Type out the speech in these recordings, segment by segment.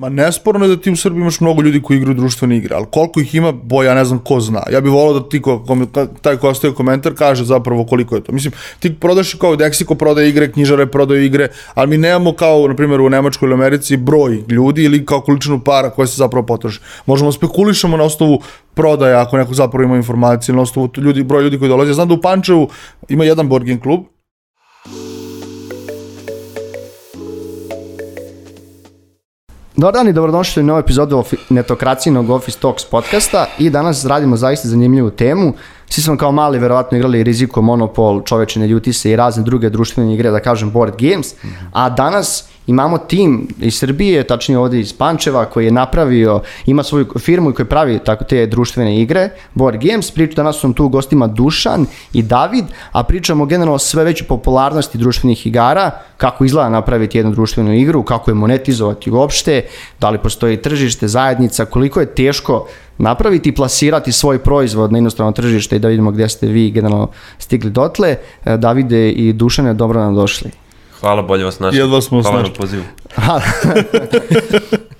Ma nesporno je da ti u Srbiji imaš mnogo ljudi koji igraju društvene igre, ali koliko ih ima, boj, ja ne znam ko zna. Ja bih volao da ti ko, taj ko ostaje komentar kaže zapravo koliko je to. Mislim, ti prodaš kao Dexiko prodaje igre, knjižare prodaju igre, ali mi nemamo kao, na primjer, u Nemačkoj ili Americi broj ljudi ili kao količinu para koje se zapravo potroši. Možemo spekulišemo na osnovu prodaja, ako neko zapravo ima informacije, na osnovu ljudi, broj ljudi koji dolaze. Znam da u Pančevu ima jedan game klub, Dobar dan i dobrodošli u novu epizodu netokracijnog Office Talks podcasta i danas radimo zaista zanimljivu temu. Svi smo kao mali verovatno igrali Riziko, Monopol, Čovečine ljutise i razne druge društvene igre, da kažem board games, a danas imamo tim iz Srbije, tačnije ovde iz Pančeva, koji je napravio, ima svoju firmu i koji pravi tako te društvene igre, Board Games, priča danas su tu gostima Dušan i David, a pričamo generalno sve veće popularnosti društvenih igara, kako izgleda napraviti jednu društvenu igru, kako je monetizovati uopšte, da li postoji tržište, zajednica, koliko je teško napraviti i plasirati svoj proizvod na inostrano tržište i da vidimo gde ste vi generalno stigli dotle. E, Davide i Dušane, dobro nam došli. Hvala, bolje vas našli. Jedva smo Hvala na pozivu.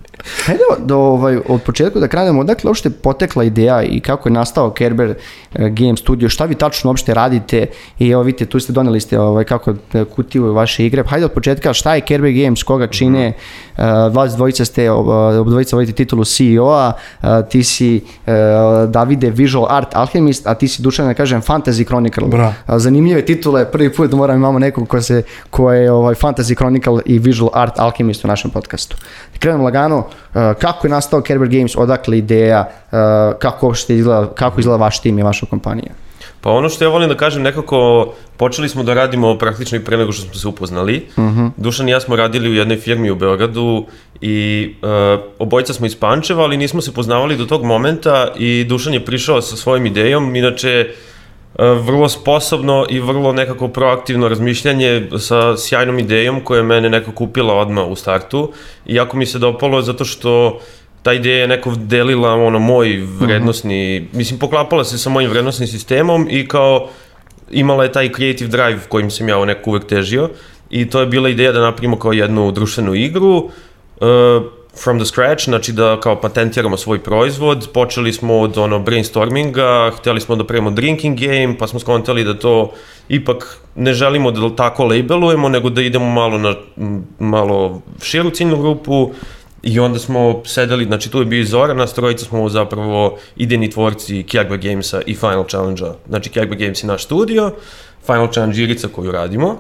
Hajde do, ovaj, od početka da krenemo, odakle uopšte potekla ideja i kako je nastao Kerber Game Studio, šta vi tačno uopšte radite i evo vidite, tu ste doneli ste ovaj, kako eh, kutiju vaše igre. Hajde od početka, šta je Kerber Games, koga čine, mm -hmm. Uh, vas dvojica ste, uh, dvojica vodite titulu CEO-a, uh, ti si uh, Davide Visual Art Alchemist, a ti si Dušan, da kažem, Fantasy Chronicle. Bra. Zanimljive titule, prvi put moram imamo nekog ko, se, ko je ovaj, Fantasy Chronicle i Visual Art Alchemist u našem podcastu. Krenemo lagano, Uh, kako je nastao Kerber Games, odakle ideja, uh, kako uopšte izgleda, kako izgleda vaš tim i vaša kompanija? Pa ono što ja volim da kažem, nekako počeli smo da radimo praktično i pre nego što smo se upoznali. Uh mhm. -huh. Dušan i ja smo radili u jednoj firmi u Beogradu i uh, obojica smo iz Pančeva, ali nismo se poznavali do tog momenta i Dušan je prišao sa svojim idejom, inače uh, E, vrlo sposobno i vrlo nekako proaktivno razmišljanje sa sjajnom idejom koja je mene nekako kupila odmah u startu i jako mi se dopalo zato što ta ideja je neko delila ono moj vrednostni, mm -hmm. mislim poklapala se sa mojim vrednostnim sistemom i kao imala je taj creative drive kojim sam ja neko uvek težio i to je bila ideja da napravimo kao jednu društvenu igru uh, from the scratch, znači da kao patentiramo svoj proizvod, počeli smo od ono brainstorminga, hteli smo da pravimo drinking game, pa smo skontali da to ipak ne želimo da tako labelujemo, nego da idemo malo na malo širu ciljnu grupu i onda smo sedeli, znači tu je bio Zora, nas trojica smo zapravo idejni tvorci Kjagba Gamesa i Final Challenge-a. Znači Kjagba Games je naš studio, Final Challenge igrica koju radimo,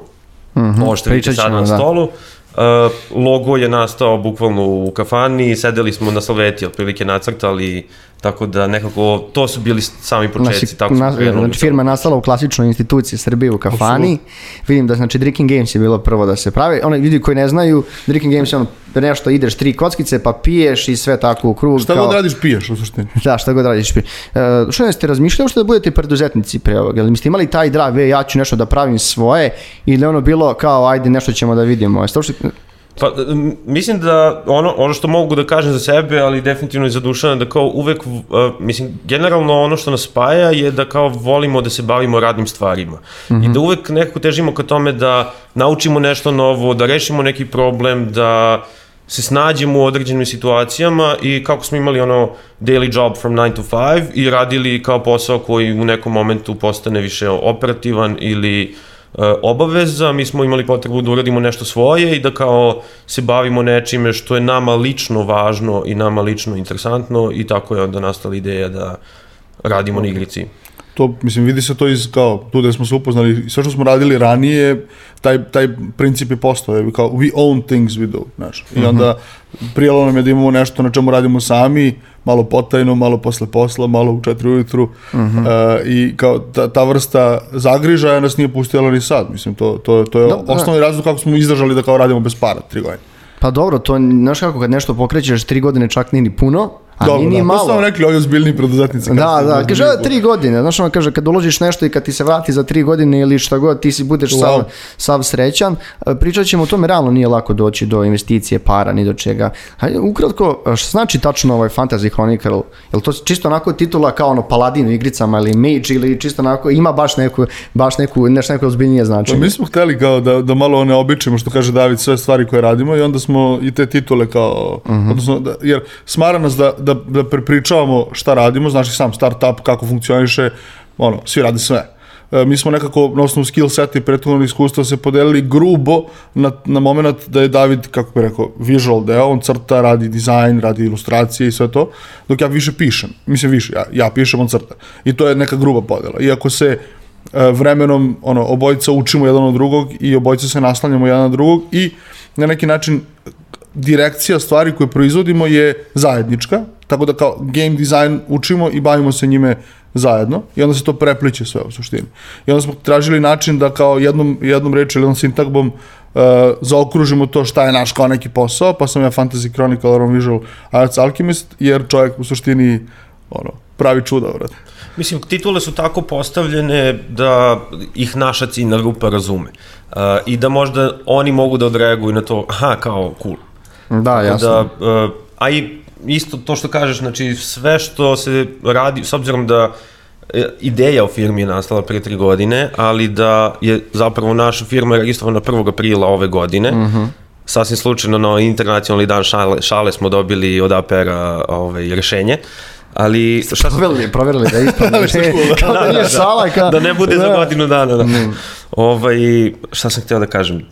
mm -hmm, ovo što vidite sad na da. stolu. Uh, logo je nastao bukvalno u kafani, sedeli smo na salveti, otprilike nacrtali Tako da nekako, to su bili sami početci, znači, tako na. Znači firma je nastala u klasičnoj instituciji Srbije u kafani. Absolut. Vidim da znači Drinking Games je bilo prvo da se pravi. Oni ljudi koji ne znaju, Drinking Games je ono nešto ideš tri kockice pa piješ i sve tako u krug. Šta kao... god radiš piješ u suštini. Da, šta god radiš piješ. Uh, što ne ste razmišljali što da budete preduzetnici pre ovoga? Jel mi ste imali taj drive, ja ću nešto da pravim svoje ili ono bilo kao ajde nešto ćemo da vidimo? Jeste uopšte Pa, mislim da ono, ono što mogu da kažem za sebe, ali definitivno i za Dušana, da kao uvek, uh, mislim, generalno ono što nas spaja je da kao volimo da se bavimo radnim stvarima. Mm -hmm. I da uvek nekako težimo ka tome da naučimo nešto novo, da rešimo neki problem, da se snađemo u određenim situacijama i kako smo imali ono daily job from 9 to 5 i radili kao posao koji u nekom momentu postane više operativan ili uh, obaveza, mi smo imali potrebu da uradimo nešto svoje i da kao se bavimo nečime što je nama lično važno i nama lično interesantno i tako je onda nastala ideja da radimo okay. na igrici. To, mislim, vidi se to iz, kao, tu da smo se upoznali, sve što smo radili ranije, taj, taj princip je postao, kao, we own things we do, znaš. I onda prijelo nam je da imamo nešto na čemu radimo sami, malo potajno, malo posle posla, malo u četiri ujutru uh -huh. uh, i kao ta, ta vrsta zagrižaja nas nije pustila ni sad, mislim, to, to, to je da, osnovni razlog kako smo izdržali da kao radimo bez para, tri godine. Pa dobro, to, znaš kako, kad nešto pokrećeš tri godine čak nije ni puno, A Dobro, nije ni da, malo. To su nam rekli ovi ozbiljni preduzetnici. Da, da, kaže, ozbiljniji "A, tri godine, znaš ono kaže, kad uložiš nešto i kad ti se vrati za tri godine ili šta god, ti si budeš sav, Wow. sav srećan. E, Pričat ćemo o tome, realno nije lako doći do investicije, para, ni do čega. Hajde, ukratko, a šta znači tačno ovaj Fantasy Chronicle? Je li to čisto onako titula kao ono Paladin u igricama ili Mage ili čisto onako, ima baš neku, baš neku, nešto neko ozbiljnije Pa značenje? mi smo hteli kao da, da malo ne običimo, što kaže David, sve stvari koje radimo i onda smo i te titule kao, odnosno, da, jer smara nas da, da, da prepričavamo šta radimo, znaš i sam startup, kako funkcioniše, ono, svi radi sve. E, mi smo nekako na osnovu skill seta i prethodnog iskustva se podelili grubo na, na moment da je David, kako bi rekao, visual deo, on crta, radi dizajn, radi ilustracije i sve to, dok ja više pišem. Mislim više, ja, ja pišem, on crta. I to je neka gruba podela. Iako se e, vremenom ono obojica učimo jedan od drugog i obojica se naslanjamo jedan na drugog i na neki način direkcija stvari koje proizvodimo je zajednička, tako da kao game design učimo i bavimo se njime zajedno i onda se to prepliče sve u suštini. I onda smo tražili način da kao jednom, jednom reči ili jednom sintagmom uh, zaokružimo to šta je naš kao neki posao, pa sam ja Fantasy Chronicle, on Visual Arts Alchemist, jer čovjek u suštini ono, pravi čuda, vrati. Mislim, titule su tako postavljene da ih naša ciljna grupa razume. Uh, I da možda oni mogu da odreaguju na to, aha, kao, cool. Da, jasno. Da, uh, a i isto to što kažeš, znači sve što se radi, s obzirom da e, ideja o firmi je nastala pre tri godine, ali da je zapravo naša firma registrovana 1. aprila ove godine, uh -huh. sasvim slučajno na internacionalni dan šale, šale smo dobili od APR-a ovaj, rešenje, ali šta sam Proverili, proverili da je ispravno. Šta da. Da šala, kao... da ne bude za godinu dana. Da. Ovaj, šta sam htio da kažem?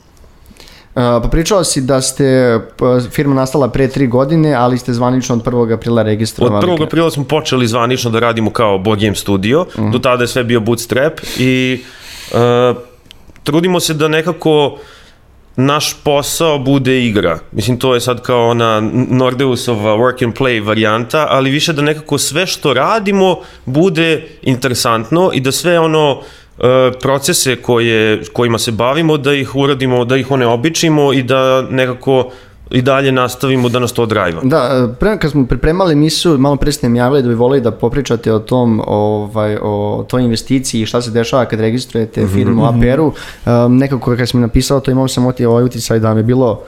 Pa pričao si da ste pa, firma nastala pre tri godine, ali ste zvanično od 1. aprila Od registrovali. 1. aprila smo počeli zvanično da radimo kao board game studio, uh -huh. do tada je sve bio bootstrap i uh, trudimo se da nekako naš posao bude igra. Mislim, to je sad kao ona Nordeusova work and play varijanta, ali više da nekako sve što radimo bude interesantno i da sve ono procese koje, kojima se bavimo, da ih uradimo, da ih one običimo i da nekako i dalje nastavimo da nas to drajva. Da, pre, kad smo pripremali emisiju, malo pre ste mi javili da bi volili da popričate o tom, ovaj, o toj investiciji i šta se dešava kad registrujete firmu mm -hmm. APR-u. Um, nekako kad sam napisao to imao sam ovaj uticaj da mi je bilo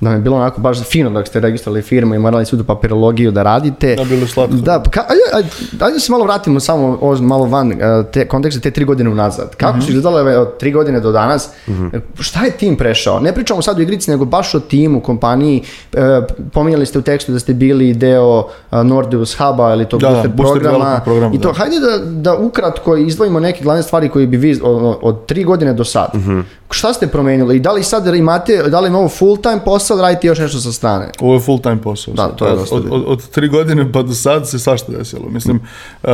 da mi je bilo onako baš fino dok ste registrovali firmu i morali svu tu papirologiju da radite. Da, bilo slatko. Da, ka, ajde, ajde, ajde da se malo vratimo samo ovo malo van eh, te, kontekste te tri godine unazad. Kako mm -hmm. su izgledale od tri godine do danas? Mm -hmm. Šta je tim prešao? Ne pričamo sad o igrici, nego baš o timu, kompaniji. E, pominjali ste u tekstu da ste bili deo a, Nordeus Huba ili tog Da, booster, booster programa. programa, I to, da. hajde da, da ukratko izdvojimo neke glavne stvari koje bi vi od, od tri godine do sad. Mm -hmm. Šta ste promenili? I da li sad imate, da li imamo full time posao, da radite još nešto sa strane? Ovo je full time posao. Da, to je od, dosta od, od, od tri godine pa do sad se svašta desilo. Mislim, uh,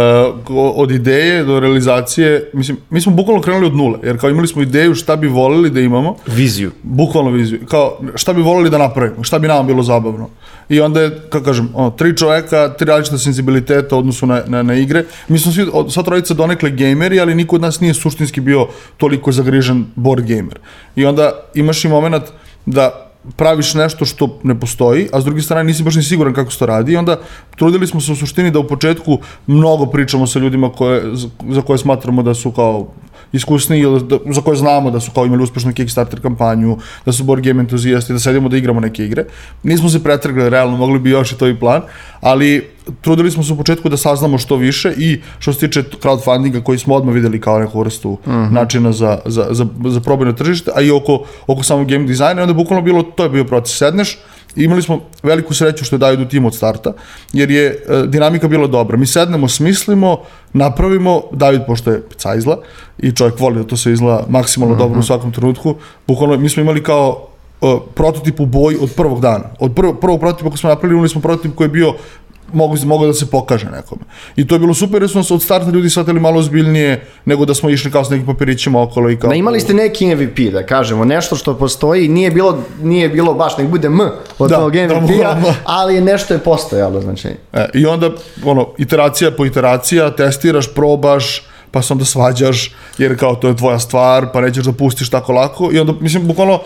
od ideje do realizacije, mislim, mi smo bukvalno krenuli od nule, jer kao imali smo ideju šta bi volili da imamo, Viziju. bukvalno viziju, kao šta bi volili da napravimo, šta bi nama bilo zabavno. I onda je, kako kažem, ono, tri čoveka, tri različita senzibiliteta u odnosu na, na, na igre. Mi smo svi, od, sva trojica donekle gameri, ali niko od nas nije suštinski bio toliko zagrižen board gamer. I onda imaš i moment da praviš nešto što ne postoji, a s druge strane nisi baš ni siguran kako se to radi i onda trudili smo se u suštini da u početku mnogo pričamo sa ljudima koje, za koje smatramo da su kao iskusni ili da, za koje znamo da su kao imali uspešnu Kickstarter kampanju, da su board game entuzijasti, da sedimo da igramo neke igre. Nismo se pretrgli, realno, mogli bi još i to i plan, ali trudili smo se u početku da saznamo što više i što se tiče crowdfundinga koji smo odmah videli kao neku vrstu uh -huh. načina za, za, za, za probanje na tržište, a i oko, oko samog game dizajna, onda bukvalno bilo, to je bio proces, sedneš, imali smo veliku sreću što je daju do tim od starta, jer je e, dinamika bila dobra. Mi sednemo, smislimo, napravimo, David, pošto je cajzla i čovjek voli da to se izgleda maksimalno mm -hmm. dobro u svakom trenutku, bukvalno mi smo imali kao uh, prototip u boji od prvog dana. Od prvog, prvog prototipa koji smo napravili, imali smo prototip koji je bio mogu, mogu da se pokaže nekome. I to je bilo super jer nas od starta ljudi shvatili malo ozbiljnije nego da smo išli kao s nekim papirićima okolo i kao... Da imali ste neki MVP, da kažemo, nešto što postoji, nije bilo, nije bilo baš, nek bude M od Da, tog MVP-a, da. ali nešto je postojalo, znači. E, I onda, ono, iteracija po iteracija, testiraš, probaš, pa se onda svađaš, jer kao to je tvoja stvar, pa nećeš da pustiš tako lako. I onda, mislim, bukvalno,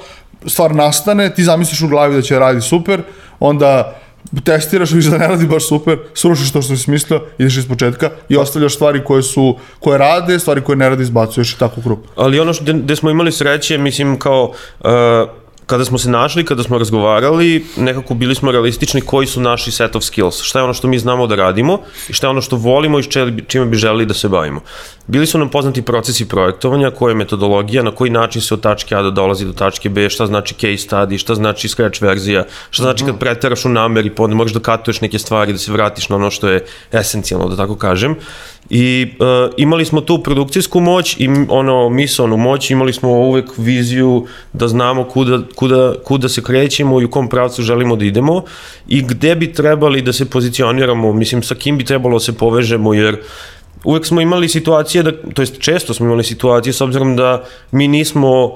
stvar nastane, ti zamisliš u glavi da će radi super, onda testiraš, vidiš da ne radi baš super, srušiš to što si mislio, ideš iz početka i ostavljaš stvari koje su, koje rade, stvari koje ne rade izbacuješ i tako u krug. Ali ono što, gde smo imali sreće, mislim kao, uh, kada smo se našli, kada smo razgovarali, nekako bili smo realistični koji su naši set of skills, šta je ono što mi znamo da radimo i šta je ono što volimo i čime bi želeli da se bavimo. Bili su nam poznati procesi projektovanja, koja je metodologija, na koji način se od tačke A da dolazi do tačke B, šta znači case study, šta znači scratch verzija, šta znači kad preteraš u nameri, pa onda možeš da katuješ neke stvari, da se vratiš na ono što je esencijalno, da tako kažem. I uh, imali smo tu produkcijsku moć i ono misalnu moć, imali smo uvek viziju da znamo kuda, kuda, kuda se krećemo i u kom pravcu želimo da idemo i gde bi trebali da se pozicioniramo, mislim sa kim bi trebalo da se povežemo jer uvek smo imali situacije, da, to jest često smo imali situacije s obzirom da mi nismo, uh,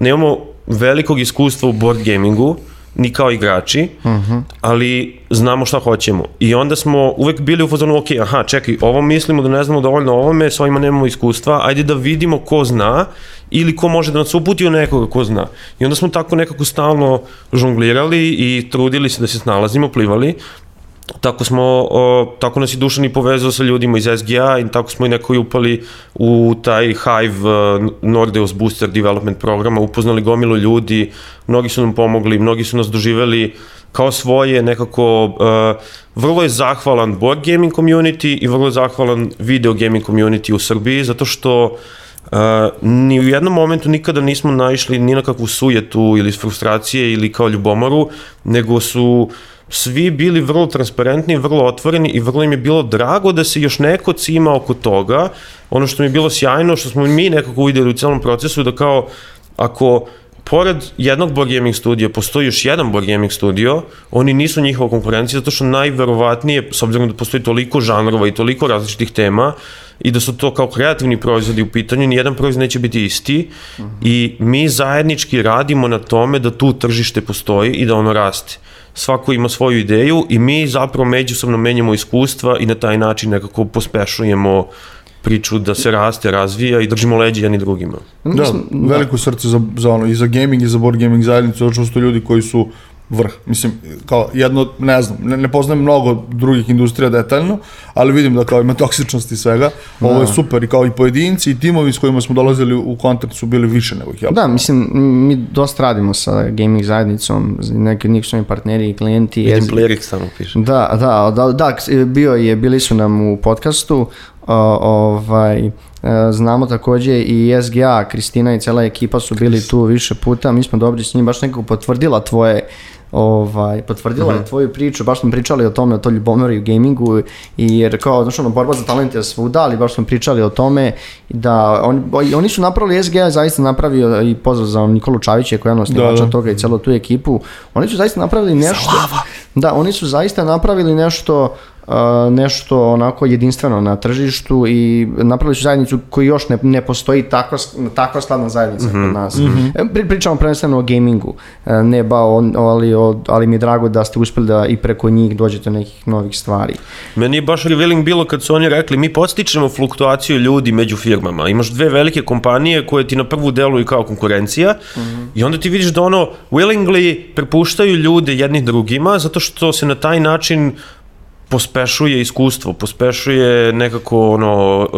nemamo velikog iskustva u board gamingu, ni kao igrači, uh. -huh. ali znamo šta hoćemo. I onda smo uvek bili u fazonu, ok, aha, čekaj, ovo mislimo da ne znamo dovoljno o ovome, s ovima nemamo iskustva, ajde da vidimo ko zna ili ko može da nas uputi u nekoga ko zna. I onda smo tako nekako stalno žonglirali i trudili se da se snalazimo, plivali, tako smo, o, tako nas i Dušan i povezao sa ljudima iz SGA i tako smo i neko upali u taj Hive uh, Nordeus Booster Development programa, upoznali gomilu ljudi, mnogi su nam pomogli, mnogi su nas doživeli kao svoje, nekako uh, vrlo je zahvalan board gaming community i vrlo je zahvalan video gaming community u Srbiji, zato što Uh, ni u jednom momentu nikada nismo naišli ni na kakvu sujetu ili frustracije ili kao ljubomoru, nego su uh, svi bili vrlo transparentni, vrlo otvoreni i vrlo im je bilo drago da se još neko cima oko toga. Ono što mi je bilo sjajno, što smo mi nekako uvidjeli u celom procesu, da kao ako pored jednog board gaming studija postoji još jedan board gaming studio, oni nisu njihova konkurencija zato što najverovatnije, s obzirom da postoji toliko žanrova i toliko različitih tema, i da su to kao kreativni proizvodi u pitanju, nijedan proizvod neće biti isti uh -huh. i mi zajednički radimo na tome da tu tržište postoji i da ono raste svako ima svoju ideju i mi zapravo međusobno menjamo iskustva i na taj način nekako pospešujemo priču da se raste, razvija i držimo leđe jedni drugima. Da, veliko srce za, za ono, i za gaming i za board gaming zajednicu, zato što su to ljudi koji su vrh. Mislim, kao jedno, ne znam, ne, ne poznajem mnogo drugih industrija detaljno, ali vidim da kao ima toksičnosti svega. Ovo da. je super i kao i pojedinci i timovi s kojima smo dolazili u kontakt su bili više nego ih Da, mislim, mi dosta radimo sa gaming zajednicom, neki od njih su mi partneri i klijenti. Vidim Plerix samo piše. Da, da, da, da, bio je, bili su nam u podcastu, o, ovaj, e, znamo takođe i SGA, Kristina i cela ekipa su bili tu više puta, mi smo dobri s njim, baš nekako potvrdila tvoje ovaj, potvrdila je mhm. tvoju priču, baš smo pričali o tome, o to ljubomori u gamingu, i jer kao, znaš, ono, borba za talent je svuda, ali baš smo pričali o tome da on, oni su napravili, SG zaista napravio i pozdrav za Nikolu Čavića koji je ono da, da. toga i celo tu ekipu, oni su zaista napravili nešto, Slava. da, oni su zaista napravili nešto nešto onako jedinstveno na tržištu i napravili su zajednicu koji još ne, ne postoji takva, takva sladna zajednica mm -hmm. kod nas. Mm -hmm. Pri, pričamo prvenstveno o gamingu, e, ne ba, on, ali, ali mi je drago da ste uspeli da i preko njih dođete nekih novih stvari. Meni je baš revealing bilo kad su oni rekli mi postičemo fluktuaciju ljudi među firmama. Imaš dve velike kompanije koje ti na prvu deluju kao konkurencija mm -hmm. i onda ti vidiš da ono willingly prepuštaju ljude jednih drugima zato što se na taj način pospešuje iskustvo, pospešuje nekako ono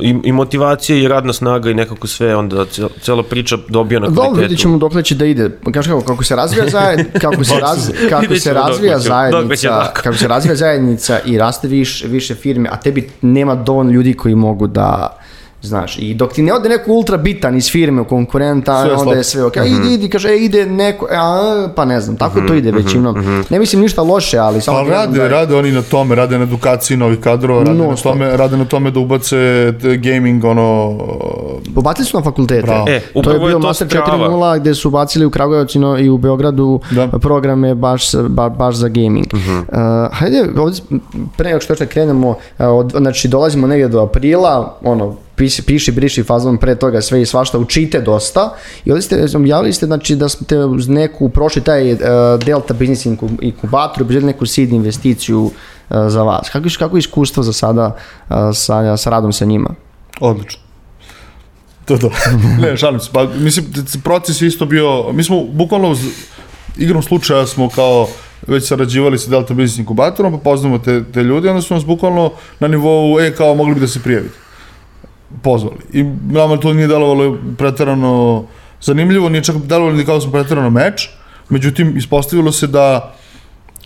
i, i motivacija i radna snaga i nekako sve onda cela priča dobija na kvalitetu. Dobro, vidjet ćemo dok će da ide. Kaže kako, kako se razvija zajednica, kako se, raz, kako se razvija zajednica, kako se razvija zajednica i raste više, više firme, a tebi nema dovoljno ljudi koji mogu da Znaš, i dok ti ne ode neko ultra bitan iz firme u konkurenta, sve onda je sve ok. Mm -hmm. Idi, idi, kaže, e, ide neko, e, a, pa ne znam, tako mm -hmm. to ide mhm, većinom. Mm -hmm. Ne mislim ništa loše, ali samo... Pa rade, da... rade oni na tome, rade na edukaciji novih kadrova, rade, no, na tome, rade na tome da ubace gaming, ono... Ubacili su na fakultete. Bravo. E, to je bio to Master 4.0 gde su ubacili u Kragujevcu i u Beogradu da. programe baš, ba, baš za gaming. Mm -hmm. uh, hajde, ovdje, pre nego što krenemo, uh, od, znači dolazimo negdje do aprila, ono, piši, piši briši fazom pre toga sve i svašta, učite dosta i ovdje ste, javili ste znači, da ste uz neku prošli taj uh, Delta Business Inkubator, uzeli neku seed investiciju uh, za vas. Kako, kako je iskustvo za sada uh, sa, sa radom sa njima? Odlično. To to. ne, šalim se. Pa, mislim, proces isto bio, mi smo bukvalno uz igrom slučaja smo kao već sarađivali sa Delta Business inkubatorom, pa poznamo te, te ljude i onda su nas bukvalno na nivou, e, kao mogli bi da se prijavite. Pozvali. I nama to nije delovalo preterano zanimljivo, nije čak delovalo ni kao da smo preterano meč, međutim, ispostavilo se da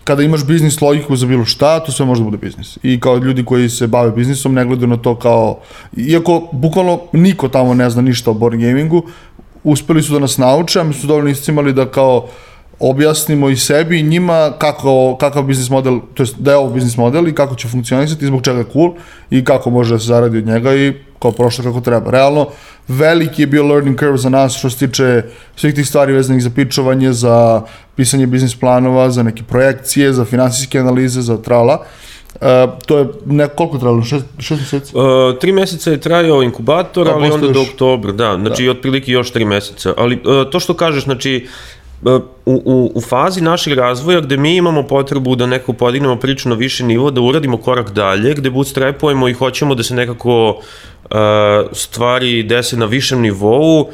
kada imaš biznis logiku za bilo šta, to sve može da bude biznis. I kao ljudi koji se bave biznisom ne gledaju na to kao, iako bukvalno niko tamo ne zna ništa o board gamingu, uspeli su da nas nauče, a mi su dovoljno iscimali da kao objasnimo i sebi i njima kako, kakav biznis model, to jest da je ovo biznis model i kako će funkcionisati i zbog čega je cool i kako može da se zaradi od njega i kao prošlo kako treba. Realno, veliki je bio learning curve za nas što se tiče svih tih stvari vezanih za pičovanje, za pisanje biznis planova, za neke projekcije, za finansijske analize, za trala. Uh, to je ne, koliko trajalo? Šest, šest meseci? Uh, tri meseca je trajao inkubator, A, ali onda do još- oktobra, da, znači otprilike još tri meseca. Ali uh, to što kažeš, znači, uh, u, u, u fazi našeg razvoja gde mi imamo potrebu da neko podignemo priču na više nivo, da uradimo korak dalje, gde bootstrapujemo i hoćemo da se nekako uh, stvari dese na višem nivou, uh,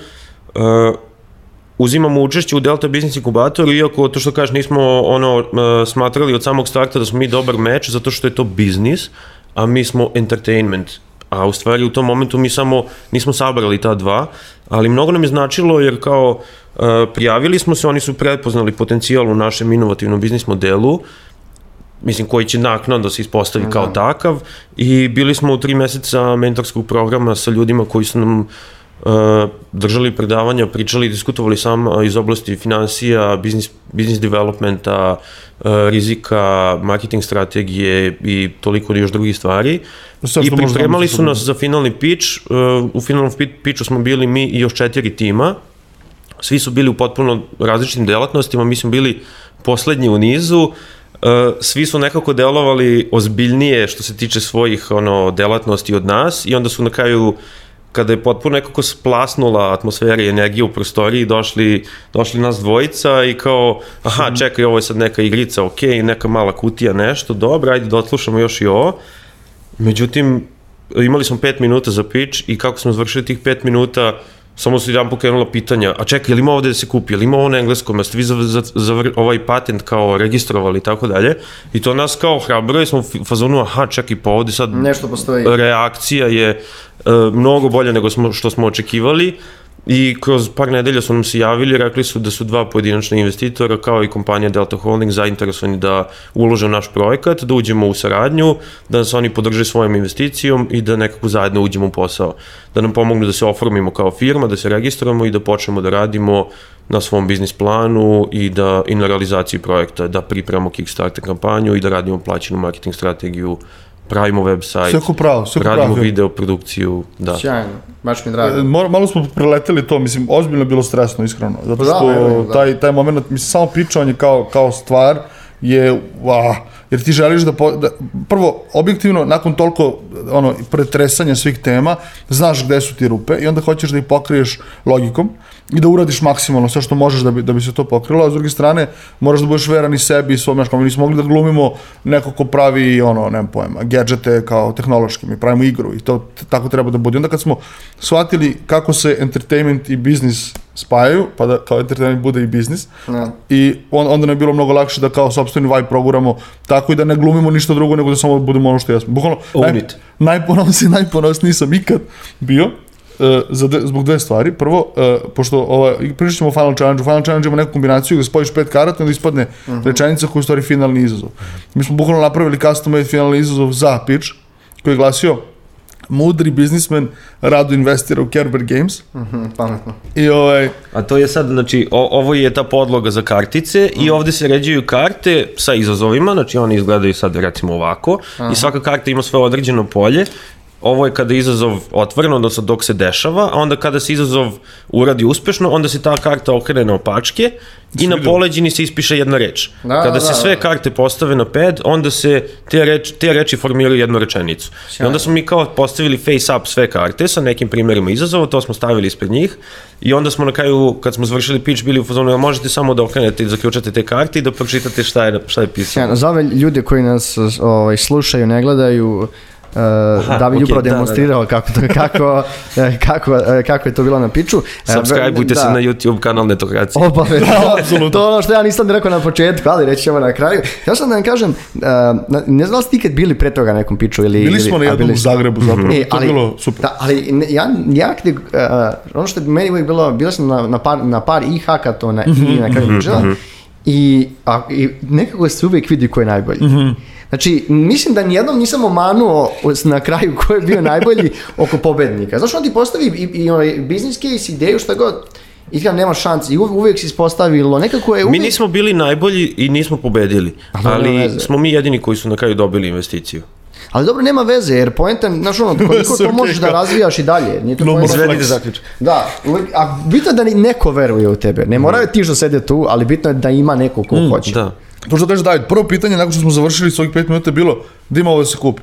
uzimamo učešće u Delta Business Inkubatoru, iako to što kažeš nismo ono, smatrali od samog starta da smo mi dobar meč, zato što je to biznis, a mi smo entertainment. A u stvari u tom momentu mi samo nismo sabrali ta dva, ali mnogo nam je značilo jer kao uh, prijavili smo se, oni su prepoznali potencijal u našem inovativnom biznis modelu, mislim koji će naknadno da se ispostavi kao takav i bili smo u tri meseca mentorskog programa sa ljudima koji su nam uh, držali predavanja, pričali i diskutovali sam iz oblasti financija, biznis, biznis developmenta, uh, rizika, marketing strategije i toliko još drugih stvari. Sve I pripremali su nas za finalni pitch, u finalnom pi- pitchu smo bili mi i još četiri tima, svi su bili u potpuno različitim delatnostima, mi smo bili poslednji u nizu, svi su nekako delovali ozbiljnije što se tiče svojih ono delatnosti od nas i onda su na kraju kada je potpuno nekako splasnula atmosfera i energija u prostoriji, došli, došli nas dvojica i kao, aha, čekaj, ovo je sad neka igrica, ok, neka mala kutija, nešto, dobro, ajde da odslušamo još i ovo. Međutim, imali smo pet minuta za pitch i kako smo završili tih pet minuta, samo su jedan pokrenula pitanja, a čekaj, ili ima ovde da se kupi, ili ima ovo na engleskom, jeste vi za, za, za ovaj patent kao registrovali i tako dalje, i to nas kao hrabruje, smo u fazonu, aha, čekaj, pa ovde sad Nešto postoji. reakcija je e, mnogo bolja nego smo, što smo očekivali i kroz par nedelja su nam se javili, rekli su da su dva pojedinačna investitora kao i kompanija Delta Holding zainteresovani da ulože u naš projekat, da uđemo u saradnju, da nas oni podrže svojom investicijom i da nekako zajedno uđemo u posao. Da nam pomognu da se oformimo kao firma, da se registrujemo i da počnemo da radimo na svom biznis planu i da i na realizaciji projekta, da pripremamo Kickstarter kampanju i da radimo plaćenu marketing strategiju, pravimo website, Sve ko pravo, sve ko radimo pravo. video produkciju, da. Sjajno, baš mi je drago. E, Mor, malo smo preleteli to, mislim, ozbiljno je bilo stresno, iskreno. Zato Da, što evo, da. taj, taj moment, mislim, samo pričanje kao, kao stvar je, va, jer ti želiš da, po, da, prvo, objektivno, nakon toliko ono, pretresanja svih tema, znaš gde su ti rupe i onda hoćeš da ih pokriješ logikom i da uradiš maksimalno sve što možeš da bi, da bi se to pokrilo, a s druge strane moraš da budeš veran i sebi i svom, znaš, kao mi nismo mogli da glumimo neko ko pravi, ono, nemam pojma, gadžete kao tehnološki, mi pravimo igru i to tako treba da bude. Onda kad smo shvatili kako se entertainment i biznis spajaju, pa da kao entertainment bude i biznis, Da. i on, onda nam je bilo mnogo lakše da kao sopstveni vibe proguramo tako i da ne glumimo ništa drugo nego da samo budemo ono što jesmo. Bukvalno, naj, najponosniji, najponosniji sam ikad bio za dve, zbog dve stvari. Prvo, uh, pošto ova, pričat ćemo o Final Challenge, u Final Challenge ima neku kombinaciju gde spojiš pet karata i onda ispadne rečenica koja je u stvari finalni izazov. Mi smo bukvalno napravili custom made finalni izazov za pitch, koji je glasio mudri biznismen rado investira u Kerber Games Mhm, pametno. i ovaj, A to je sad, znači, o, ovo je ta podloga za kartice i ovde se ređuju karte sa izazovima, znači oni izgledaju sad recimo ovako i svaka karta ima svoje određeno polje. Ovo je kada je izazov otvoren, odnosno dok se dešava, a onda kada se izazov uradi uspešno, onda se ta karta okrene na opačke i na poleđini se ispiše jedna reč. Da, kada da, se da, sve da. karte postave na pad, onda se te, reč, te reči formiraju jednu rečenicu. I onda smo mi kao postavili face up sve karte sa nekim primjerima izazova, to smo stavili ispred njih i onda smo na kraju, kad smo završili pitch, bili u fazonu, "Jel možete samo da okrenete i zaključate te karte i da pročitate šta je, šta je pisano. Sjajno. Za ove ljude koji nas ovaj, slušaju, ne gledaju, da bi okej, upravo da, da, da. demonstrirao kako, to, kako, e, kako, e, kako je to bilo na piču. E, Subscribeujte se da. na YouTube kanal Netokracije. Obavezno. to je ono što ja nisam rekao na početku, ali reći ćemo na kraju. Ja sam da vam kažem, uh, na- ne znam da ste ikad bili pre toga na nekom piču ili... Bili ili- smo na a, jednom bili u. Zagrebu zapravo, E, to je bilo super. Da, ali ne- ja, ja kad, uh, ono što je meni uvijek bilo, bila sam na, na, par, na par i hakatona i na kraju pičeva, i, a, i nekako se uvijek vidi ko je najbolji. Znači, mislim da nijednom nisam omanuo na kraju ko je bio najbolji oko pobednika. Znaš, on ti postavi i, i onaj business case, ideju, šta god, i ti nema šanse. I uv- uvijek se ispostavilo, nekako je Mi uvijek... nismo bili najbolji i nismo pobedili, ali veze. smo mi jedini koji su na kraju dobili investiciju. Ali dobro, nema veze, jer poenta, znaš ono, koliko to možeš da razvijaš i dalje. Nije to No, poenta- zaključak. Da, a bitno je da neko veruje u tebe. Ne moraju ti što sede tu, ali bitno je da ima neko ko hoće. Da. To što kaže David, prvo pitanje nakon što smo završili s ovih 5 minuta je bilo da ima ovo da se kupi.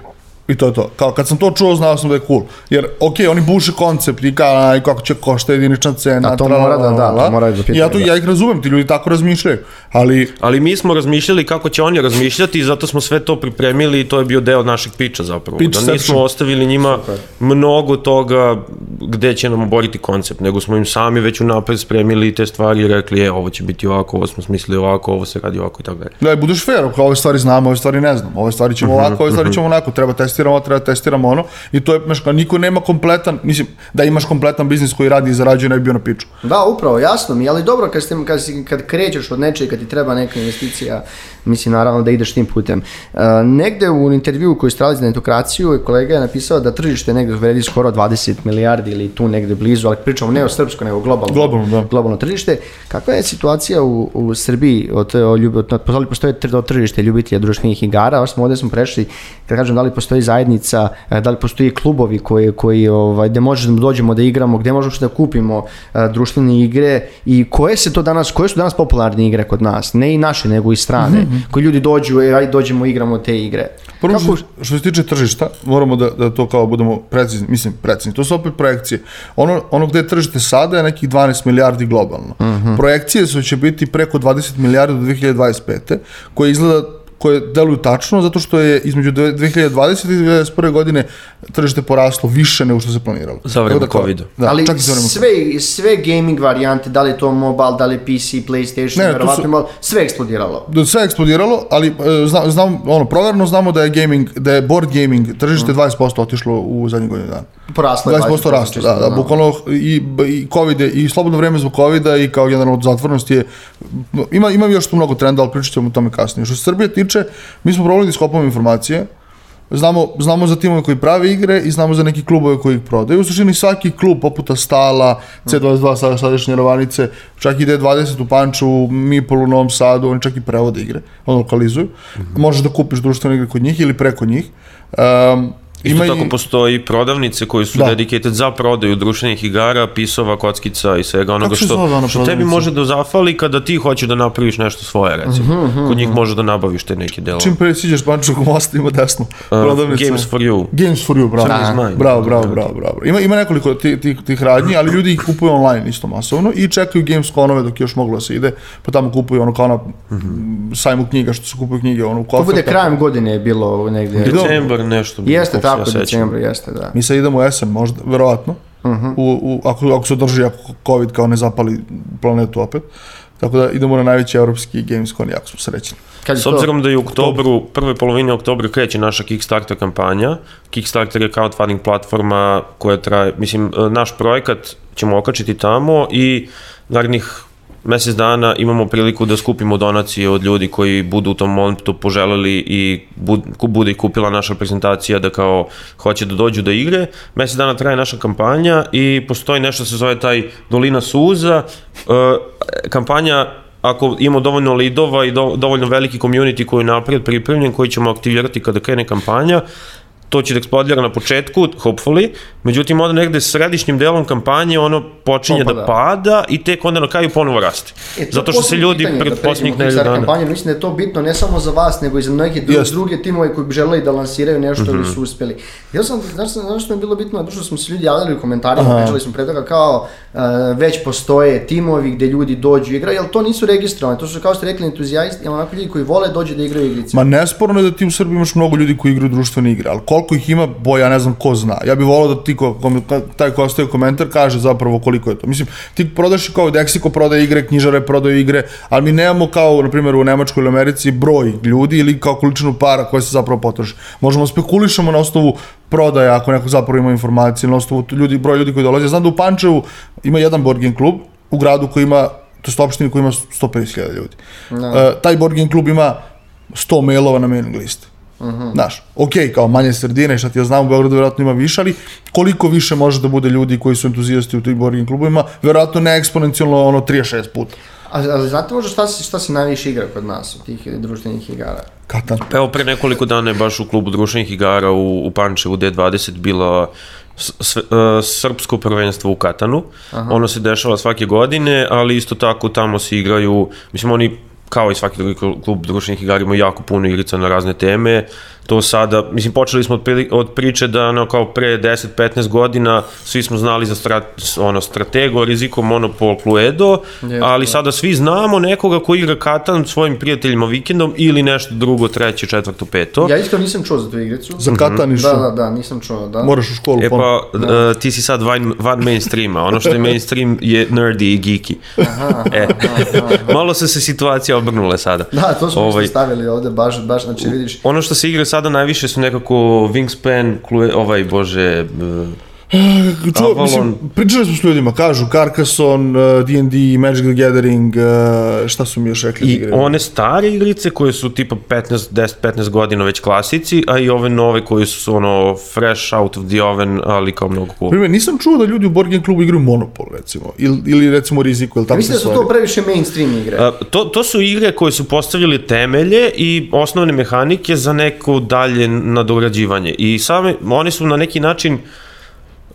I to je to. Kao kad sam to čuo, znao sam da je cool. Jer, okej, oni buše koncept i kao, aj, kako će košta jedinična cena. A to tra, mora da- da, to moraju da pitaju, I ja, to, da. ja ih razumem, ti ljudi tako razmišljaju. Ali, Ali mi smo razmišljali kako će oni razmišljati i zato smo sve to pripremili i to je bio deo našeg piča zapravo. Pitch da nismo section. ostavili njima mnogo toga gde će nam oboriti koncept, nego smo im sami već unapred spremili te stvari i rekli, je, ovo će biti ovako, ovo smo smislili ovako, ovo se radi ovako i tako dalje. da budeš fair, kao ove stvari znamo, ove stvari ne znamo, ove stvari ćemo ovako, ove stvari ćemo onako, treba testiramo, treba testiramo ono. I to je, znaš, niko nema kompletan, mislim, da imaš kompletan biznis koji radi i zarađuje, ne bi bio na piču. Da, upravo, jasno mi, ali dobro kad, ste, kad, kad krećeš od nečeg, kad ti treba neka investicija, mislim naravno da ideš tim putem. Uh, negde u intervju koji ste radili za netokraciju, kolega je napisao da tržište negde vredi skoro 20 milijardi ili tu negde blizu, ali pričamo ne o srpsko, nego globalno, Globalno, da. globalno tržište. Kakva je situacija u, u Srbiji od, o, ljub, od, da li postoje tr- tržište ljubitelja društvenih igara, ovo smo ovde smo prešli, kad kažem da li postoji zajednica, e, da li postoji klubovi koji, koji ovaj, gde možemo da dođemo da igramo, gde možemo da kupimo e, društvene igre i koje se to danas, koje su danas popularne igre kod nas, ne i naše, nego i strane, koji ljudi dođu, e, ajde dođemo igramo te igre. Prvo Kako- što, što se tiče tržišta, moramo da, da to kao budemo precizni, mislim precizni, to su opet projekcije. Ono, ono gde je tržište sada je nekih 12 milijardi globalno. Projekcije su će biti preko 20 milijardi do 2025. koje izgleda koje deluju tačno, zato što je između dve- 2020. i 2021. godine tržište poraslo više nego što se planiralo. Za vreme da covida. Da, ali čak i za vreme sve, sve gaming varijante, da li je to mobile, da li je PC, PlayStation, Ne, verovatno su- malo, sve je eksplodiralo. da sve je eksplodiralo, ali e, znam, znam ono, proverno znamo da je gaming, da je board gaming tržište 20% otišlo u zadnjih godinu dana. Poraslo je 20% rasta, čisto, da, da, bukvalno i, i COVID je, i slobodno vreme zbog COVID-a i kao generalno zatvornost je, ima, ima još tu mnogo trenda, ali pričat ćemo o tome kasnije. Što se Srbije tiče, mi smo probali da iskopamo informacije, Znamo, znamo za timove koji prave igre i znamo za neki klubove koji ih prodaju. U suštini svaki klub poput Stala, C22 sada sadašnje Ravanice, čak i D20 u Panču, Mipol u Novom Sadu, oni čak i prevode igre, ono lokalizuju. Možeš da kupiš društvene igre kod njih ili preko njih. Um, Isto i- tako postoji prodavnice koje su Da. dedicated za prodaju društvenih igara, pisova, kockica i svega onoga što, ona što tebi može da zafali kada ti hoćeš da napraviš nešto svoje, recimo. Kod njih možeš da nabaviš te neke delove. Čim pre siđeš Pančevog mosta ima desno. Uh, prodavnica. Games for you. Games for you, bravo. Znaju. Bravo, bravo, bravo, bravo. Ima, ima nekoliko tih, tih, tih radnji, ali ljudi ih kupuju online isto masovno i čekaju games konove dok još moglo da se ide, pa tamo kupuju ono kao na sajmu knjiga što se kupuju knjige, ono u To kofer. bude tako. krajem godine je bilo negde. Decembar nešto. Jeste koliko se ja decembra, jeste, da. Mi sad idemo u jesen možda, verovatno, u, u, ako, ako se održi, ako COVID kao ne zapali planetu opet. Tako da idemo na najveći evropski Gamescom, jako smo srećni. Kad S to? obzirom da je u oktobru, prve polovine oktobra kreće naša Kickstarter kampanja. Kickstarter je crowdfunding platforma koja traje, mislim, e, naš projekat ćemo okačiti tamo i narednih mesec dana imamo priliku da skupimo donacije od ljudi koji budu u tom momentu poželeli i bud, bude i kupila naša prezentacija da kao hoće da dođu da igre. Mesec dana traje naša kampanja i postoji nešto se zove taj Dolina suza. E, kampanja ako imamo dovoljno lidova i do, dovoljno veliki community koji je naprijed pripremljen, koji ćemo aktivirati kada krene kampanja, to će da eksplodira na početku, hopefully, međutim onda negde središnjim delom kampanje ono počinje Opada. da pada i tek onda na kraju ponovo raste. E, Zato što se ljudi pitanje, pred da posljednjih Kickstarter dana... kampanju, mislim da je to bitno ne samo za vas, nego i za neke dru, Jest. druge timove koji bi želeli da lansiraju nešto Mhm. ili su uspeli. Ja sam, znaš, znaš što mi je bilo bitno, zato što smo se ljudi javljali u komentarima, pričali smo pre toga kao uh, već postoje timovi gde ljudi dođu i igraju, ali to nisu registrovani, to su kao ste rekli entuzijasti, ali onako ljudi koji vole dođu da igraju igrice. Ma nesporno je da ti u Srbiji imaš mnogo ljudi koji igraju društvene igre, ali koliko koliko ih ima, boja, ja ne znam ko zna. Ja bih volao da ti, ko, ko, taj ko ostaje komentar, kaže zapravo koliko je to. Mislim, ti prodaš kao Dexiko prodaje igre, knjižare prodaju igre, ali mi nemamo kao, na primjer, u Nemačkoj ili Americi broj ljudi ili kao količinu para koje se zapravo potroši. Možemo spekulišemo na osnovu prodaja, ako neko zapravo ima informacije, na osnovu ljudi, broj ljudi koji dolaze. Znam da u Pančevu ima jedan board klub u gradu koji ima, to je opštini koji ima 150.000 ljudi. Da. Uh, taj board klub ima 100 mailova na mailing listi. Uh -huh. Znaš, ok, kao manje sredine šta ti ja znam, u Beogradu verovatno ima više, ali koliko više može da bude ljudi koji su entuzijasti u tim board game klubovima, verovatno ne eksponencijalno ono 36 puta. Ali, ali znate možda šta se, šta se najviše igra kod nas, od tih društvenih igara? Katan. Pa evo, pre nekoliko dana je baš u klubu društvenih igara u, u Pančevu D20 bila s, s, uh, srpsko prvenstvo u Katanu. Aha. Ono se dešava svake godine, ali isto tako tamo se igraju, mislim oni kao i svaki drugi klub društvenih igara imaju jako puno igrica na razne teme. To sada, mislim, počeli smo od, pri, od priče da ono, kao pre 10-15 godina svi smo znali za strat, ono, stratego, riziko, monopol, Cluedo, Jeste, ali da. sada svi znamo nekoga ko igra Katan svojim prijateljima vikendom ili nešto drugo, treće, četvrto, peto. Ja iskreno nisam čuo za tu igricu. Za Katan i Da, da, da, nisam čuo, da. Moraš u školu E pa, uh, ti si sad van, van mainstreama, ono što je mainstream je nerdy i geeky. e, malo su se situacija obrnule sada. Da, to smo Ovaj, ovaj... stavili ovde, baš, baš, znači vidiš, Ono što se igra sada najviše su nekako Wingspan, ovaj, bože, Čuo, Avalon. mislim, pričali smo s ljudima, kažu Carcassonne, uh, D&D, Magic the Gathering, uh, šta su mi još rekli? I igraju? one stare igrice koje su tipa 15, 10-15 godina već klasici, a i ove nove koje su ono fresh out of the oven, ali kao mnogo cool. Primjer, nisam čuo da ljudi u board game klubu igraju Monopol, recimo, ili, ili recimo Riziku, ili tako mislim da su to previše mainstream igre. A, to, to su igre koje su postavili temelje i osnovne mehanike za neko dalje nadograđivanje. I same, one su na neki način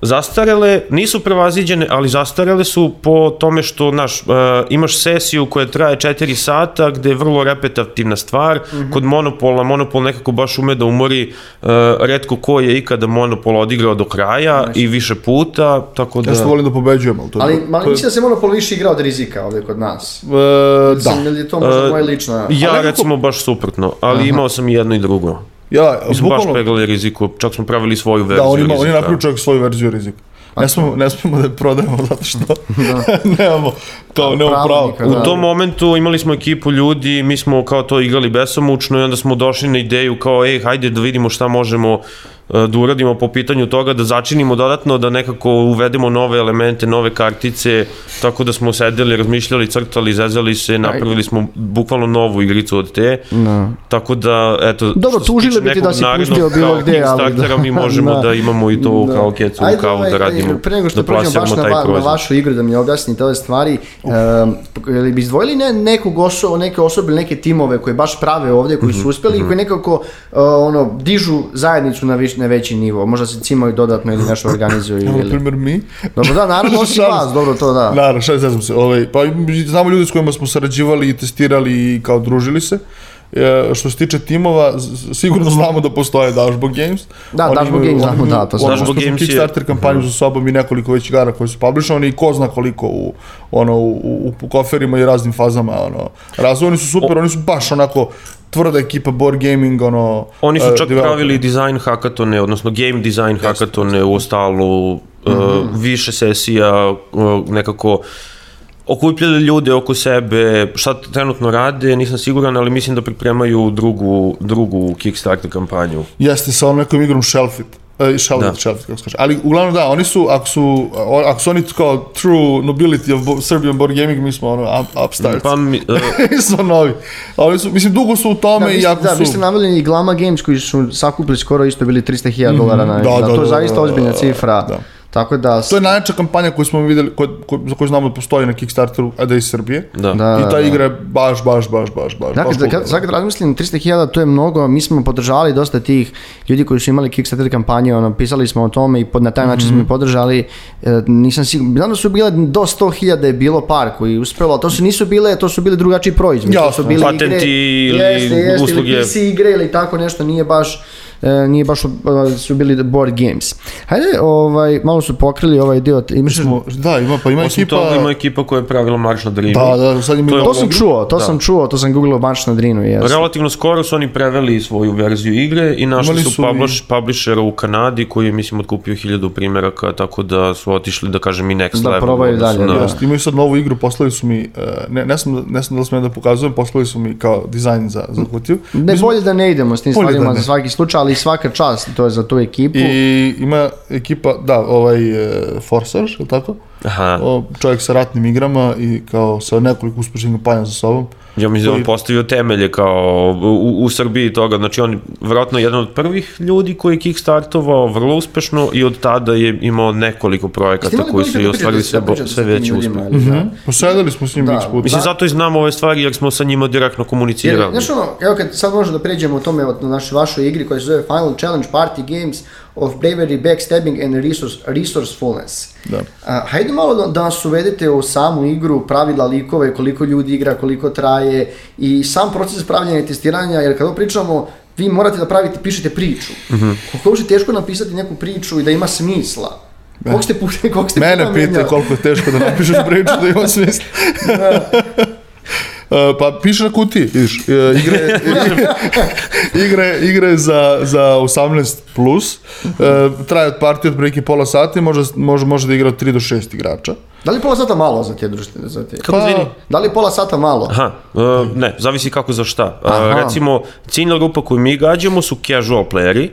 zastarele, nisu prevaziđene, ali zastarele su po tome što, znaš, uh, imaš sesiju koja traje 4 sata, gde je vrlo repetativna stvar, mm -hmm. kod Monopola, Monopol nekako baš ume da umori, uh, redko ko je ikada Monopol odigrao do kraja i više puta, tako da... Ja što volim da pobeđujem, ali to je... ali, to ali je- mislim da se Monopol više igra od rizika ovde kod nas. E, da. Mislim, ili je to možda E, moja lična... Ja nekako- recimo baš suprotno, ali imao sam i jedno i drugo. Ja, Mi smo baš peglali riziku, čak smo pravili svoju verziju da, on ima, on je rizika. napravio čovjek svoju verziju rizika. Ne smemo, ne smemo da je prodajemo zato što nemamo, kao, nemamo pravo. Pravilnika, U da. tom momentu imali smo ekipu ljudi, mi smo kao to igrali besomučno i onda smo došli na ideju kao, ej, hajde da vidimo šta možemo da uradimo po pitanju toga, da začinimo dodatno, da nekako uvedemo nove elemente, nove kartice, tako da smo sedeli, razmišljali, crtali, zezali se, napravili smo bukvalno novu igricu od te, Da. tako da, eto, Dobro, što se tiče bi ti nekog da si narednog pustio bilo kao gde, ali da. Mi možemo Da. da. imamo i to Da. kao kecu Ajde, kavu ovaj, da radimo, Pre nego što da baš plasiramo taj va, na proizvod. vašu igru, da mi objasnite ove stvari, um, ili bi izdvojili ne, nekog oso, neke osobe ili neke timove koje baš prave ovde, koji Mhm, su uspeli i koji nekako uh, ono, dižu zajednicu na, viš, na veći nivo. Možda se cimaju dodatno ili nešto organizuju. Evo, na ili... primjer, mi. Dobro, da, naravno, osim vas, dobro, to da. Naravno, šta znam se, ovaj, pa znamo ljudi s kojima smo sarađivali i testirali i kao družili se. E, što se tiče timova, sigurno znamo da postoje Dashboard Games. Da, Oni Dashboard imaju- Games, znamo, da, to znamo. Dashboard Games je- Kickstarter kampanju za sobom i nekoliko već igara koje su publishovani i ko zna koliko u, ono, u, u, u koferima i raznim fazama. Ono. Razvoj, oni su super, oni su baš onako tvrda ekipa board gaming, ono... Oni su e, čak developer. pravili design hakatone, odnosno game design hakatone u ostalu, uh, više sesija, uh, nekako okupljali ljude oko sebe, šta trenutno rade, nisam siguran, ali mislim da pripremaju drugu, drugu Kickstarter kampanju. Jeste, sa onom nekom igrom Shelfit. E, Shelfit, Da. Shelfit, kako se kaže. Ali uglavnom da, oni su, ako su, ako su oni kao true nobility of bo- Serbian board gaming, mi smo ono up, upstarts. Pa, mi, uh, mi smo novi. A oni su, mislim, dugo su u tome Da, i jako da, su... vi ste naveli i Glama Games koji su sakupili skoro isto bili 300.000 dolara na da, da, da, to je da, zaista da, ozbiljna da, cifra. da. Tako da... To je najjača kampanja koju smo videli, ko, ko, za koju znamo da postoji na Kickstarteru, a da je iz Srbije. da. Da, I ta da. igra je baš, baš, baš, baš, baš, Dakle, baš da, kad, sad kad razmislim, 300.000 to je mnogo, mi smo podržali dosta tih ljudi koji su imali Kickstarter kampanje, ono, pisali smo o tome i pod, na taj način Mhm. smo ih podržali, e, nisam siguran, znam da su bile do 100.000 je bilo par koji uspelo, to su nisu bile, to su bili drugačiji proizvodi, to su bile Patenti igre, ili jeste, jeste, usluge. ili PC igre ili tako nešto, nije baš nije baš e, su bili board games. Hajde, ovaj, malo su pokrili ovaj dio, imaš... Smo- Da, ima, pa ima Osim ekipa... toga ima ekipa koja je pravila marš na Dreamu. Da, da, sad ima To To sam čuo, to Da. sam čuo, to sam googlao baš na Drinu, jes. Relativno skoro su oni preveli svoju verziju igre i našli Imali su, su i- publish, publishera u Kanadi koji je, mislim, otkupio hiljadu primjeraka, tako da su otišli, da kažem, i next Da level. probaju u odnosu dalje, da. Jeste, imaju sad novu igru, poslali su mi, e, ne, ne, sam, ne znam da li smijem da pokazujem, poslali su mi kao dizajn za, za kutiju. Ne, bolje da ne idemo s tim da stvarima za svaki slučaj, ali svaka čast, to je za tu ekipu. I ima ekipa, da, ovaj e, Forsage, je li tako? Aha, O, čovjek sa ratnim igrama i kao sa nekoliko uspešnih kampanja za sobom. ja mislim da on postavio temelje kao u, u Srbiji toga, znači on je vjerojatno jedan od prvih ljudi koji je kickstartovao vrlo uspešno i od tada je imao nekoliko projekata koji su i ostvarili sve, bo- sve veće uspjehe. Posedali smo s njim Da. x puta. Mislim, zato i znamo ove stvari jer smo sa njima direktno Jer, komunicirali. znaš ono, evo kad sad možemo da pređemo o tome o našoj vašoj igri koja se zove Final Challenge Party Games of Bravery, Backstabbing and resource, Resourcefulness. Da. A, hajde malo da, da nas uvedete u samu igru, pravila likove, koliko ljudi igra, koliko traje i sam proces pravljanja i testiranja, jer kada pričamo, vi morate da pravite, pišete priču. Koliko je teško napisati neku priču i da ima smisla. Koliko ste puta, koliko ste Mene pita koliko je teško da napišeš priču da ima smisla. E, pa piše na kutiji, vidiš, e, igre, igre, igre za, za 18 plus, e, traje od partije od prilike pola sata, može, može, može da igra od 3 do 6 igrača. Da li pola sata malo za te društvene? Za te? Kako Pa- izvini? Da li pola sata malo? Aha, ne, zavisi kako za šta. Aha. recimo, ciljna grupa koju mi gađamo su casual playeri,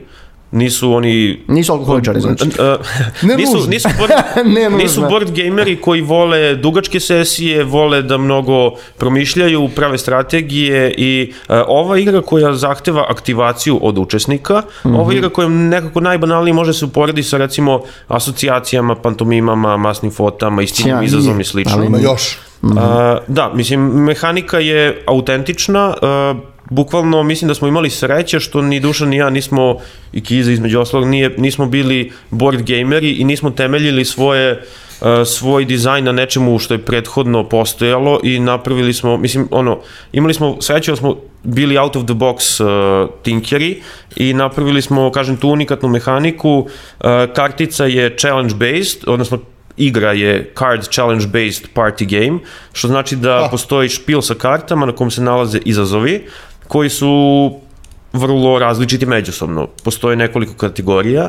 nisu oni... Nisu alkoholičari, znači. Ne nisu, nužno. nisu, board, Ne nužno. nisu board gameri koji vole dugačke sesije, vole da mnogo promišljaju, prave strategije i e, ova igra koja zahteva aktivaciju od učesnika, ova igra koja nekako najbanalnije može se uporedi sa recimo asocijacijama, pantomimama, masnim fotama, istinom Sjajno, izazom i slično. ali Ima još. A, da, mislim, mehanika je autentična, a, bukvalno mislim da smo imali sreće što ni Dušan ni ja nismo, i Kiza između ostalog, nije, nismo bili board gameri i nismo temeljili svoje a, svoj dizajn na nečemu što je prethodno postojalo i napravili smo, mislim, ono, imali smo sreće da smo bili out of the box uh, tinkeri i napravili smo, kažem, tu unikatnu mehaniku, uh, kartica je challenge based, odnosno igra je card challenge based party game, što znači da Ah. postoji špil sa kartama na kom se nalaze izazovi koji su vrlo različiti međusobno. Postoje nekoliko kategorija,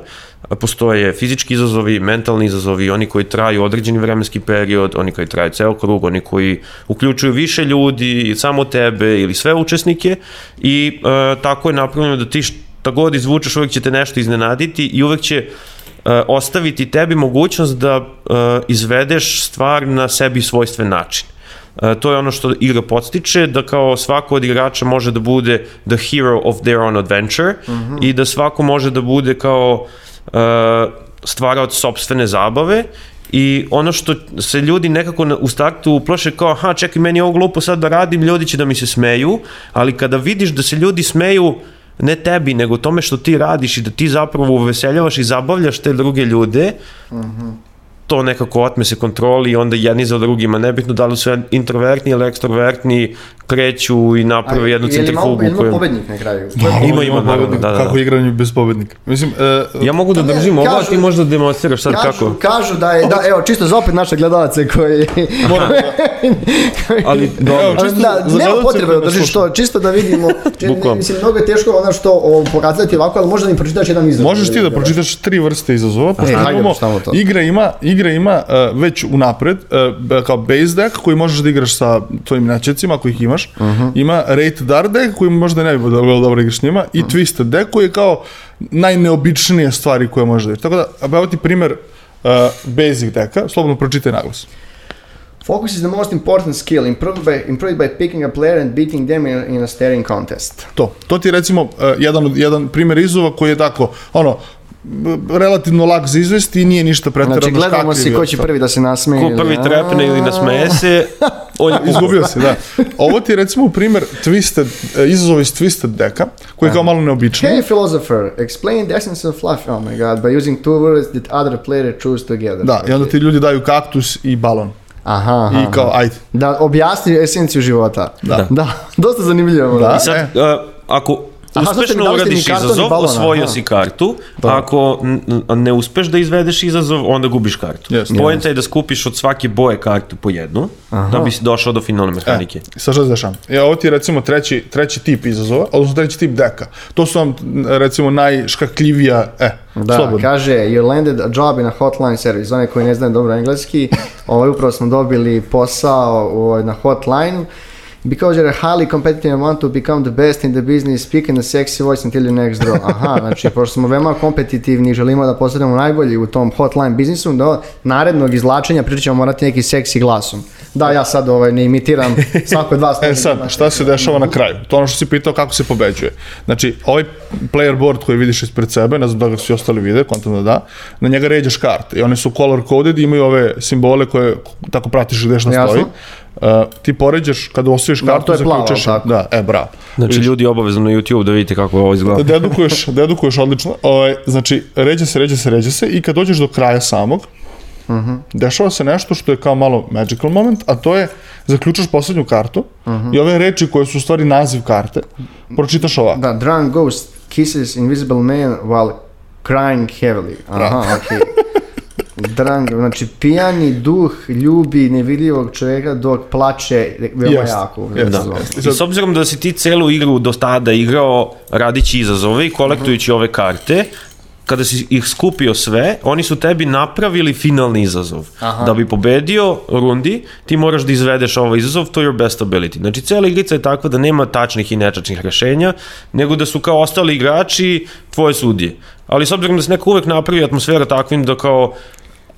postoje fizički izazovi, mentalni izazovi, oni koji traju određeni vremenski period, oni koji traju ceo krug, oni koji uključuju više ljudi, samo tebe ili sve učesnike i e, tako je napravljeno da ti šta god izvučeš uvek će te nešto iznenaditi i uvek će e, ostaviti tebi mogućnost da e, izvedeš stvar na sebi svojstven način. E, to je ono što igra podstiče, da kao svako od igrača može da bude the hero of their own adventure i da svako može da bude kao e, stvaraoc sobstvene zabave I ono što se ljudi nekako u startu uplaše kao, aha, čekaj, meni je ovo glupo sad da radim, ljudi će da mi se smeju, ali kada vidiš da se ljudi smeju ne tebi, nego tome što ti radiš i da ti zapravo uveseljavaš i zabavljaš te druge ljude, to nekako otme se kontroli i onda jedni za drugima, nebitno da li su introvertni ili ekstrovertni, kreću i naprave jednu centrifugu ima koju... pobednik na kraju? Ima, ima, naravno, pobednik. da, da, Kako da. igranje bez pobednika. Mislim, e, Ja mogu da držim ovo, a ti možda demonstriraš sad Kažu, kako. kažu da je, da, evo, čisto za opet naše gledalce koji... Ali, dobro. Evo, čisto da, za nema gledalce potrebe da držiš slušaju. to, čisto da vidimo. Mislim, mnogo je teško ono što pokazati ovako, ali možda mi pročitaš jedan izraz. Možeš ti da pročitaš tri vrste izazova, pošto E, imamo, samo to. igra ima, igra ima uh, već unapred, uh, kao base deck koji možeš da igraš sa tvojim nećecima ako ih imaš, Mhm. ima rated R deck koji možda ne bi bilo dobro, dobro igraš s njima i Mhm. twisted deck koji je kao najneobičnije stvari koje možeš da igraš. Tako da, evo ti primer uh, basic decka, slobodno pročitaj naglas. Focus is the most important skill, improved by, improved by picking a player and beating them in, in a staring contest. To. To ti je recimo uh, jedan, jedan primjer izazova koji je tako, ono, relativno lak za izvesti i nije ništa pretjerano Znači, gledamo si ko će prvi da se nasmeje. Ko ili- prvi trepne ili nasmeje se, on je Izgubio si, da. Ovo ti je recimo primjer twisted, e, izazov iz Twisted deka, koji je kao malo neobičan. Hey philosopher, explain the essence of life, oh my god, by using two words that other player choose together. Da, i onda ti ljudi daju kaktus i balon. Aha, aha. I kao, ajde. Da objasni esenciju života. Da. Da, dosta zanimljivo. Da. I sad, E. a, ako Aha, uspešno mi uradiš izazov, balon, osvojio aha. si kartu, ako n- n- ne uspeš da izvedeš izazov, onda gubiš kartu. Jeste. Poenta je da skupiš od svake boje kartu po jednu, da bi si došao do finalne mehanike. E, sad šta se dešava? E, ovo ti je recimo treći, treći tip izazova, odnosno treći tip deka. To su vam recimo najškakljivija, e, Da, slobodno. kaže, you landed a job in a hotline service. Za one koji ne znaju dobro engleski, ovaj, upravo smo dobili posao ovaj, na hotline. Because you're a highly competitive and want to become the best in the business, speak in a sexy voice until you next draw. Aha, znači, pošto smo veoma kompetitivni i želimo da postanemo najbolji u tom hotline biznisu, do narednog izvlačenja pričat ćemo morati neki seksi glasom. Da, ja sad ovaj, ne imitiram svako od vas. E sad, šta se dešava na kraju? To ono što si pitao kako se pobeđuje. Znači, ovaj player board koji vidiš ispred sebe, ne znam da ga svi ostali vide, kontam da da, na njega ređaš karte i one su color coded i imaju ove simbole koje tako pratiš gde šta stoji. Uh, ti poređaš, kada osvojiš Da, kartu, to je plavo, zaključaš- tako? Da, e, bravo. Znači, ljudi obavezno na YouTube da vidite kako ovo izgleda. dedukuješ, dedukuješ odlično. Ovaj, znači, ređe se, ređe se, ređe se i kad dođeš do kraja samog, dešava se nešto što je kao malo magical moment, a to je zaključaš poslednju kartu i ove reči koje su u stvari naziv karte, pročitaš ovako. Da, drunk ghost kisses invisible man while crying heavily. Aha, okej. Drunk, znači pijani duh ljubi nevidljivog čovjeka dok plače veoma Jeste, jako. jeste, Da. I s obzirom da si ti celu igru do tada igrao radići izazove i kolektujući ove karte, kada si ih skupio sve, oni su tebi napravili finalni izazov. Aha. Da bi pobedio rundi, ti moraš da izvedeš ovaj izazov to your best ability. Znači, cela igrica je takva da nema tačnih i netačnih rešenja, nego da su kao ostali igrači tvoje sudije. Ali s obzirom da se neko uvek napravi atmosfera takvim da kao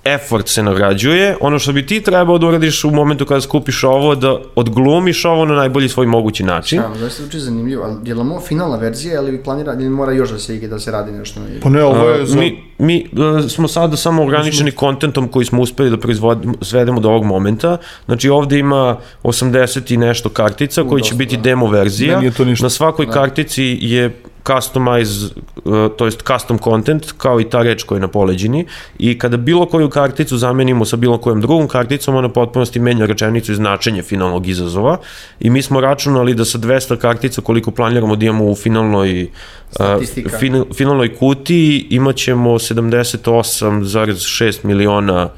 effort se nagrađuje, ono što bi ti trebao da uradiš u momentu kada skupiš ovo, da odglumiš ovo na najbolji svoj mogući način. Ja, da se uči zanimljivo, ali je li ovo finalna verzija ili vi planira, ili mora još da se igra, da se radi nešto na? Pa ne, ovo je za... Mi, mi uh, smo sada samo ograničeni kontentom koji smo uspeli da proizvodimo, svedemo do ovog momenta. Znači ovde ima 80 i nešto kartica koji će biti da. demo verzija. Da, nije to ništa. Na svakoj kartici je customize, uh, to jest custom content, kao i ta reč koja je na poleđini. I kada bilo koju karticu zamenimo sa bilo kojom drugom karticom, ona potpunosti menja rečenicu i značenje finalnog izazova. I mi smo računali da sa 200 kartica, koliko planiramo da imamo u finalnoj uh, Statistika. fin, finalnoj kutiji imat ćemo 78,6 miliona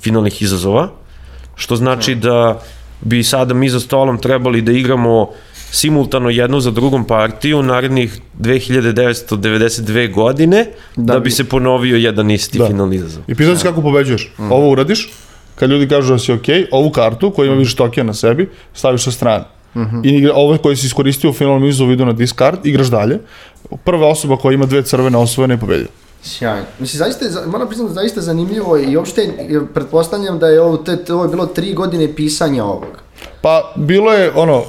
finalnih izazova, što znači da bi sada mi za stolom trebali da igramo simultano jednu za drugom partiju narednih 2992 godine da, Da bi se ponovio jedan isti Da. finalni izazov. I pitao si kako pobeđuješ. Ovo uradiš, kad ljudi kažu da si okej, ovu kartu koja ima više tokija na sebi, staviš sa strane. I igra, ove koje si iskoristio u finalnom izazovu idu na discard, igraš dalje. Prva osoba koja ima dve crvene osvojene je pobedio. Sjajno. Mislim, zaista je, moram priznati, zaista zanimljivo i uopšte pretpostavljam da je ovo, te, te- ovo je bilo tri godine pisanja ovog. Pa bilo je ono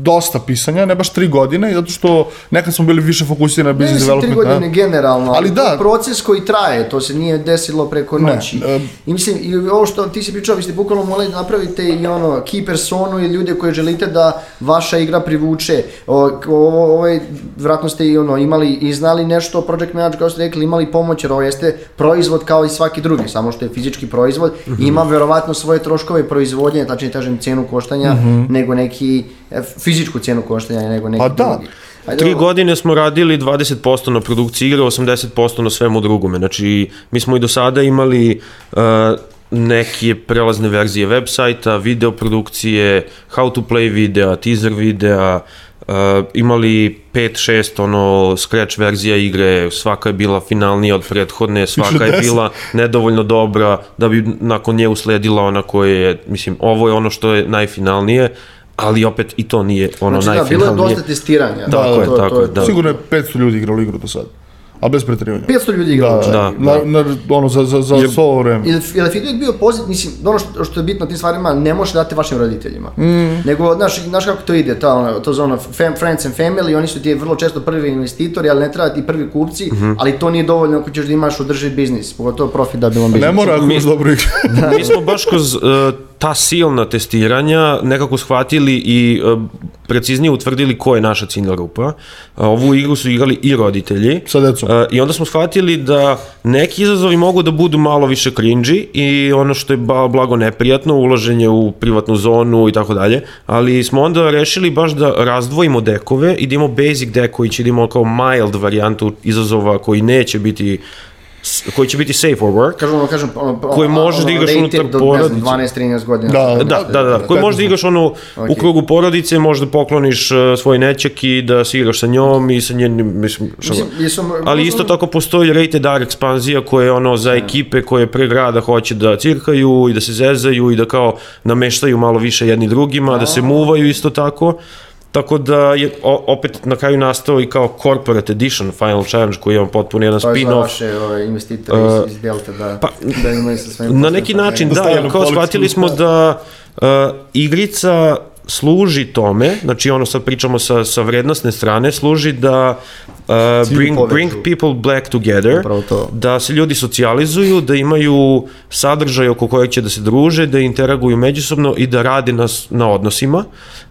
dosta pisanja, ne baš tri godine, zato što nekad smo bili više fokusirani na Ne business mislim tri development. godine ne? generalno, ali, da. proces koji traje, to se nije desilo preko Ne, noći. e, I mislim, i ovo što ti si pričao, vi ste bukvalno morali da napravite i ono, key personu i ljude koje želite da vaša igra privuče. O, ovo, ovo je, vratno ste i ono, imali i znali nešto o project manager, kao ste rekli, imali pomoć, jer ovo jeste proizvod kao i svaki drugi, samo što je fizički proizvod, Mhm. ima verovatno svoje troškove proizvodnje, tačnije kažem cenu koštanja, nego neki, e, fizičku cenu koštanja, nego neki. Pa da. drugi. Ajde, Tri ovo- godine smo radili 20% na produkciji igre, 80% na svemu drugome. Znači, mi smo i do sada imali uh, neke prelazne verzije web sajta, video produkcije, how to play videa, teaser videa, uh, imali 5-6 ono scratch verzija igre, svaka je bila finalnija od prethodne, svaka je 10. bila nedovoljno dobra da bi nakon nje usledila ona koja je, mislim, ovo je ono što je najfinalnije, ali opet i to nije ono Znači da, bilo je najfinalnije. dosta testiranja. Tako je, tako je, da. Sigurno je 500 ljudi igralo igru do sada. A bez preterivanja. 500 ljudi igralo. čak. Da. Na, na, ono, za, za, za svo ovo vreme. Ili, ili feedback bio pozit, mislim, ono što, što je bitno tim stvarima, ne možeš dati vašim roditeljima. Mm. Nego, znaš, znaš kako to ide, ta, ono, to za ono, fam, friends and family, oni su ti vrlo često prvi investitori, ali ne treba ti prvi kupci, Mhm. ali to nije dovoljno ako ćeš da imaš održiv biznis, pogotovo profitabilan biznis. Ne mora ako imaš dobru igru. Mi smo baš kroz uh, ta silna testiranja nekako shvatili i uh, preciznije utvrdili ko je naša ciljna grupa. Uh, ovu igru su igrali i roditelji. Sa decom. Uh, I onda smo shvatili da neki izazovi mogu da budu malo više cringy i ono što je blago neprijatno, ulaženje u privatnu zonu i tako dalje, ali smo onda rešili baš da razdvojimo dekove i da imamo basic dek koji će da imamo kao mild varijantu izazova koji neće biti koji će biti safe for work. Kažem, ono, kažem, ono, Koji možeš da igraš unutar porodice. znam, 12-13 godina. Da, Da, da, da, koji možeš da igraš ono u Ok. krugu porodice, možeš da pokloniš uh, svoj nećak i da se igraš sa njom i sa njenim, mislim, šta Mislim, Ali isto tako postoji rated R ekspanzija koja je ono za ekipe koje pre grada hoće da cirkaju i da se zezaju i da kao nameštaju malo više jedni drugima, da se muvaju isto tako. Tako da je o, opet na kraju nastao i kao Corporate Edition Final Challenge koji je on potpuno jedan To je za spin-off. vaše ove, investitore iz, iz Delta da, pa, da imaju sa svojim Na neki način, da, jer kao shvatili smo da uh, igrica služi tome, znači ono sad pričamo sa, sa vrednostne strane, služi da uh, bring, bring people black together, to. da se ljudi socijalizuju, da imaju sadržaj oko kojeg će da se druže, da interaguju međusobno i da rade na, na odnosima.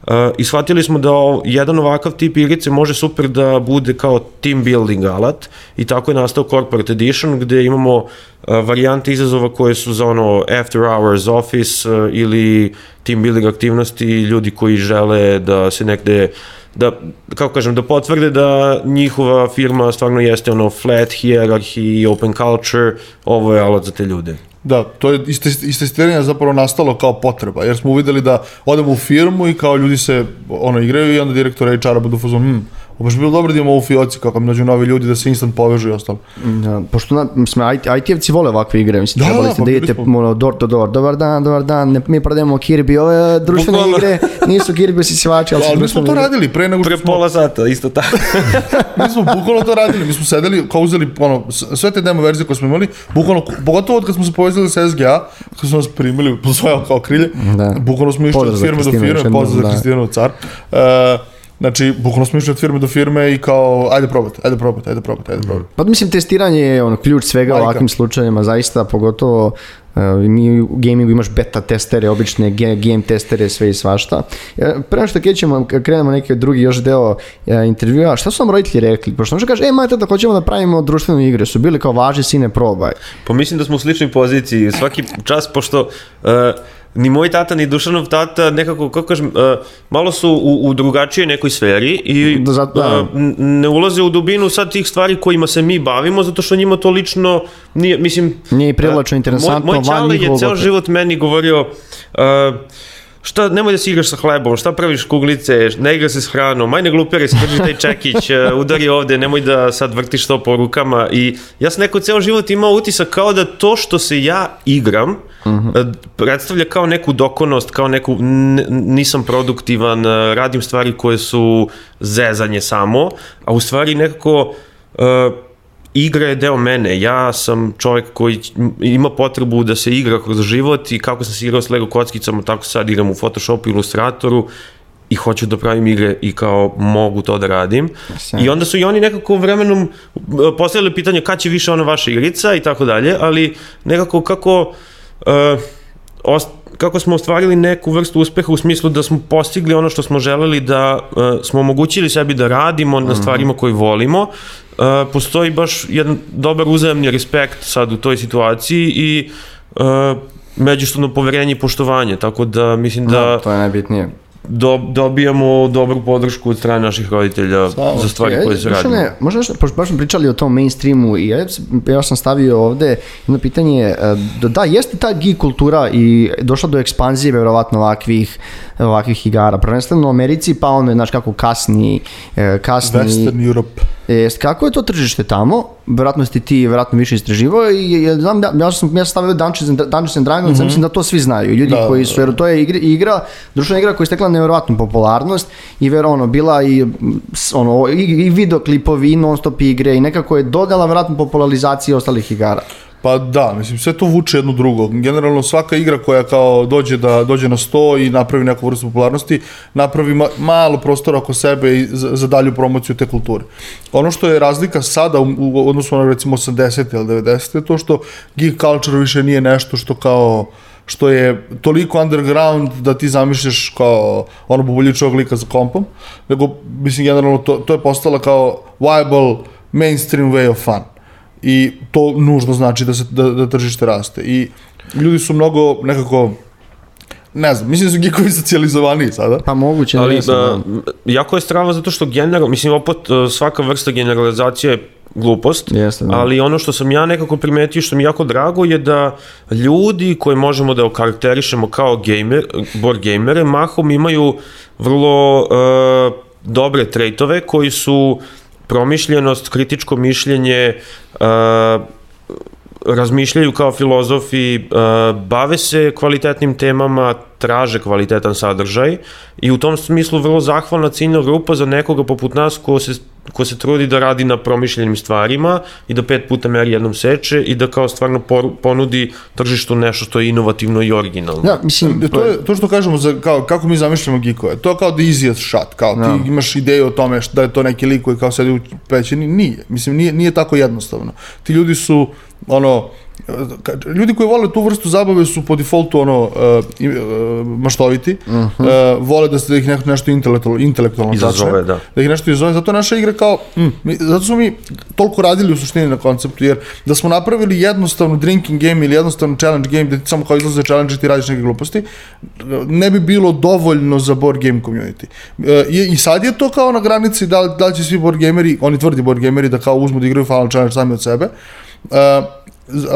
Uh, I shvatili smo da jedan ovakav tip igrice može super da bude kao team building alat i tako je nastao Corporate Edition gde imamo varijante izazova koje su za ono after hours office uh, ili team building aktivnosti, ljudi koji žele da se negde da, kako kažem, da potvrde da njihova firma stvarno jeste ono flat hierarchy, open culture, ovo je alat za te ljude. Da, to je iste, iste testiranje zapravo nastalo kao potreba, jer smo uvideli da odemo u firmu i kao ljudi se ono igraju i onda direktor HR-a budu fuzon, hm, ovo baš bi bilo dobro da imamo u fioci kako mi nađu novi ljudi da se instant povežu i ostalo. Da, pošto na, mislim, IT, IT-evci vole ovakve igre, mislim, Da, trebali ste pa da bili idete smo. ono, door to door, dobar dan, dobar dan, ne, mi prodajemo Kirby, ove društvene Bukvalno. igre, nisu Kirby usisivači, ali, Ali mi smo to radili pre nego što Pre smo, pola sata, isto tako. mi smo bukvalno to radili, mi smo sedeli, kao uzeli ono, sve te demo verzije koje smo imali, bukvalno, pogotovo od kad smo se povezali sa SGA, kad su nas primili po svoje kao krilje, Da. bukvalno smo išli od firme do firme, pozdrav za da. Kristinov car, e, Znači, bukvalno smo išli od firme do firme i kao, ajde probajte, ajde probajte, ajde probajte, ajde probajte. Pa mislim, testiranje je ono, ključ svega u Majka. ovakvim slučajevima, zaista, pogotovo uh, mi u gamingu imaš beta testere, obične game testere, sve i svašta. E, Pre nego što krećemo, krenemo neki drugi još deo e, intervjua, šta su vam roditelji rekli? Pošto možda kaže, e, majte da hoćemo da pravimo društvenu igru, su bili kao važi sine probaj. Pa mislim da smo u sličnoj poziciji. Svaki čas, pošto uh, ni moj tata, ni Dušanov tata nekako, kako kažem, uh, malo su u, u drugačijoj nekoj sferi i Da, zato- da. uh, ne ulaze u dubinu sad tih stvari kojima se mi bavimo, zato što njima to lično nije, mislim... Nije privlačno, uh, interesantno, Moj, moj čale je ceo život meni govorio... Uh, šta, nemoj da si igraš sa hlebom, šta praviš kuglice, ne igra se s hranom, aj ne gluperi se, drži taj čekić, uh, udari ovde, nemoj da sad vrtiš to po rukama. I ja sam neko ceo život imao utisak kao da to što se ja igram uh predstavlja kao neku dokonost, kao neku nisam produktivan, uh, radim stvari koje su zezanje samo, a u stvari nekako uh, igra je deo mene. Ja sam čovjek koji ima potrebu da se igra kroz život i kako sam se igrao s Lego kockicama, tako sad igram u Photoshopu, Illustratoru i hoću da pravim igre i kao mogu to da radim. I onda su i oni nekako vremenom uh, postavili pitanje kad će više ona vaša igrica i tako dalje, ali nekako kako uh, ost, kako smo ostvarili neku vrstu uspeha u smislu da smo postigli ono što smo želeli da uh, smo omogućili sebi da radimo na stvarima koje volimo, uh, postoji baš jedan dobar uzajemni respekt sad u toj situaciji i uh, međusobno poverenje i poštovanje, tako da mislim da To je najbitnije. Do, dobijamo dobru podršku od strane naših roditelja za stvari koje se radimo. Ne, možda nešto, pošto baš smo pričali o tom mainstreamu i ja, ja sam stavio ovde jedno pitanje, da, da, jeste ta geek kultura i došla do ekspanzije verovatno ovakvih, ovakvih igara, prvenstveno u Americi, pa ono, znaš kako kasni, e, kasni, Western Europe. Jest, kako je to tržište tamo? Verovatno si ti verovatno više istraživao i ja, znam da, ja sam ja sam stavio Dungeons and, Dungeons and Dragons, mislim da to svi znaju. Ljudi Da, koji su, jer to je igra, igra društvena igra koja je stekla neverovatnu popularnost i ver ono, bila i, mm, ono, i, i videoklipovi i non stop igre i nekako je dodala verovatno popularizaciji ostalih igara. Pa da, mislim, sve to vuče jedno drugo. Generalno svaka igra koja kao dođe da dođe na sto i napravi neku vrstu popularnosti, napravi ma, malo prostora oko sebe i za, za dalju promociju te kulture. Ono što je razlika sada u, u odnosu na recimo 80. ili 90. je to što geek culture više nije nešto što kao što je toliko underground da ti zamišljaš kao ono bubuljičovog lika za kompom, nego, mislim, generalno to, to je postala kao viable mainstream way of fun. I to nužno znači da, se, da, da tržište raste. I ljudi su mnogo nekako ne znam, mislim da su geekovi socijalizovaniji sada. Pa moguće, Ali nisam, da. uh, jako je strava zato što general, mislim opet uh, svaka vrsta generalizacije je glupost, Jeste, da. ali ono što sam ja nekako primetio što mi je jako drago je da ljudi koje možemo da okarakterišemo kao gamer, board gamere, mahom imaju vrlo uh, dobre trejtove koji su promišljenost, kritičko mišljenje, uh, razmišljaju kao filozofi, uh, bave se kvalitetnim temama, traže kvalitetan sadržaj i u tom smislu vrlo zahvalna ciljna grupa za nekoga poput nas ko se, ko se trudi da radi na promišljenim stvarima i da pet puta meri jednom seče i da kao stvarno por, ponudi tržištu nešto što je inovativno i originalno. Da, mislim, To, je, to što kažemo za, kao, kako mi zamišljamo geekove, to je kao the easiest shot, kao Da. ti imaš ideju o tome da je to neki lik koji kao sedi u pećini, nije, mislim nije, nije tako jednostavno. Ti ljudi su ono, ljudi koji vole tu vrstu zabave su po defaultu ono uh, i- uh, maštoviti, uh vole da se da ih neko nešto intelektualno, intelektualno Izazove, da. da ih nešto izazove, zato je naša igra kao, mm, mi, zato smo mi toliko radili u suštini na konceptu, jer da smo napravili jednostavnu drinking game ili jednostavnu challenge game, da ti samo kao izlaze challenge i ti radiš neke gluposti, ne bi bilo dovoljno za board game community. E, i, I sad je to kao na granici da, da će svi board gameri, oni tvrdi board gameri da kao uzmu da igraju Final Challenge sami od sebe, a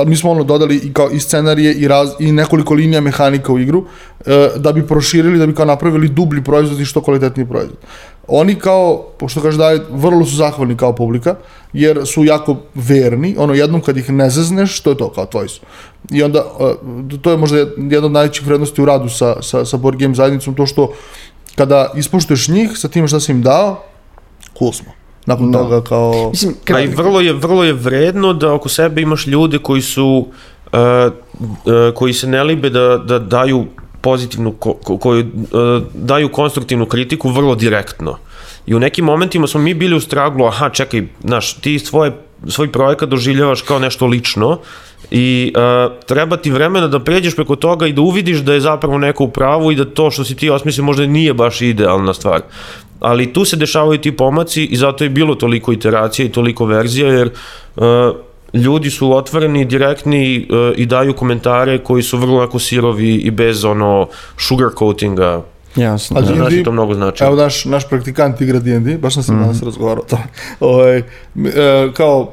mi smo ono dodali i kao i scenarije i, raz, i nekoliko linija mehanika u igru e, da bi proširili, da bi kao napravili dublji proizvod i što kvalitetniji proizvod. Oni kao, pošto kaže da vrlo su zahvalni kao publika, jer su jako verni, ono jednom kad ih ne zezneš, to je to, kao tvoji su. I onda, e, to je možda jedna od najvećih vrednosti u radu sa, sa, sa board game zajednicom, to što kada ispoštuješ njih sa tim šta si im dao, cool smo. Nakon Da. toga kao... mislim, A i vrlo je, vrlo je vredno da oko sebe imaš ljude koji su, uh, uh, koji se ne libe da, da daju pozitivnu, ko, ko, koji uh, daju konstruktivnu kritiku vrlo direktno. I u nekim momentima smo mi bili u straglu, aha, čekaj, znaš, ti svoje, svoj projekat doživljavaš kao nešto lično i uh, treba ti vremena da pređeš preko toga i da uvidiš da je zapravo neko u pravu i da to što si ti osmislio možda nije baš idealna stvar. Ali tu se dešavaju ti pomaci i zato je bilo toliko iteracija i toliko verzija, jer uh, ljudi su otvoreni, direktni uh, i daju komentare koji su vrlo jako sirovi i bez ono sugarcoatinga. Jasno. A da. D&D Znaš i to mnogo znači. Evo naš, naš praktikant igra D&D, baš sam se danas razgovarao o tome. Ovaj, e, kao,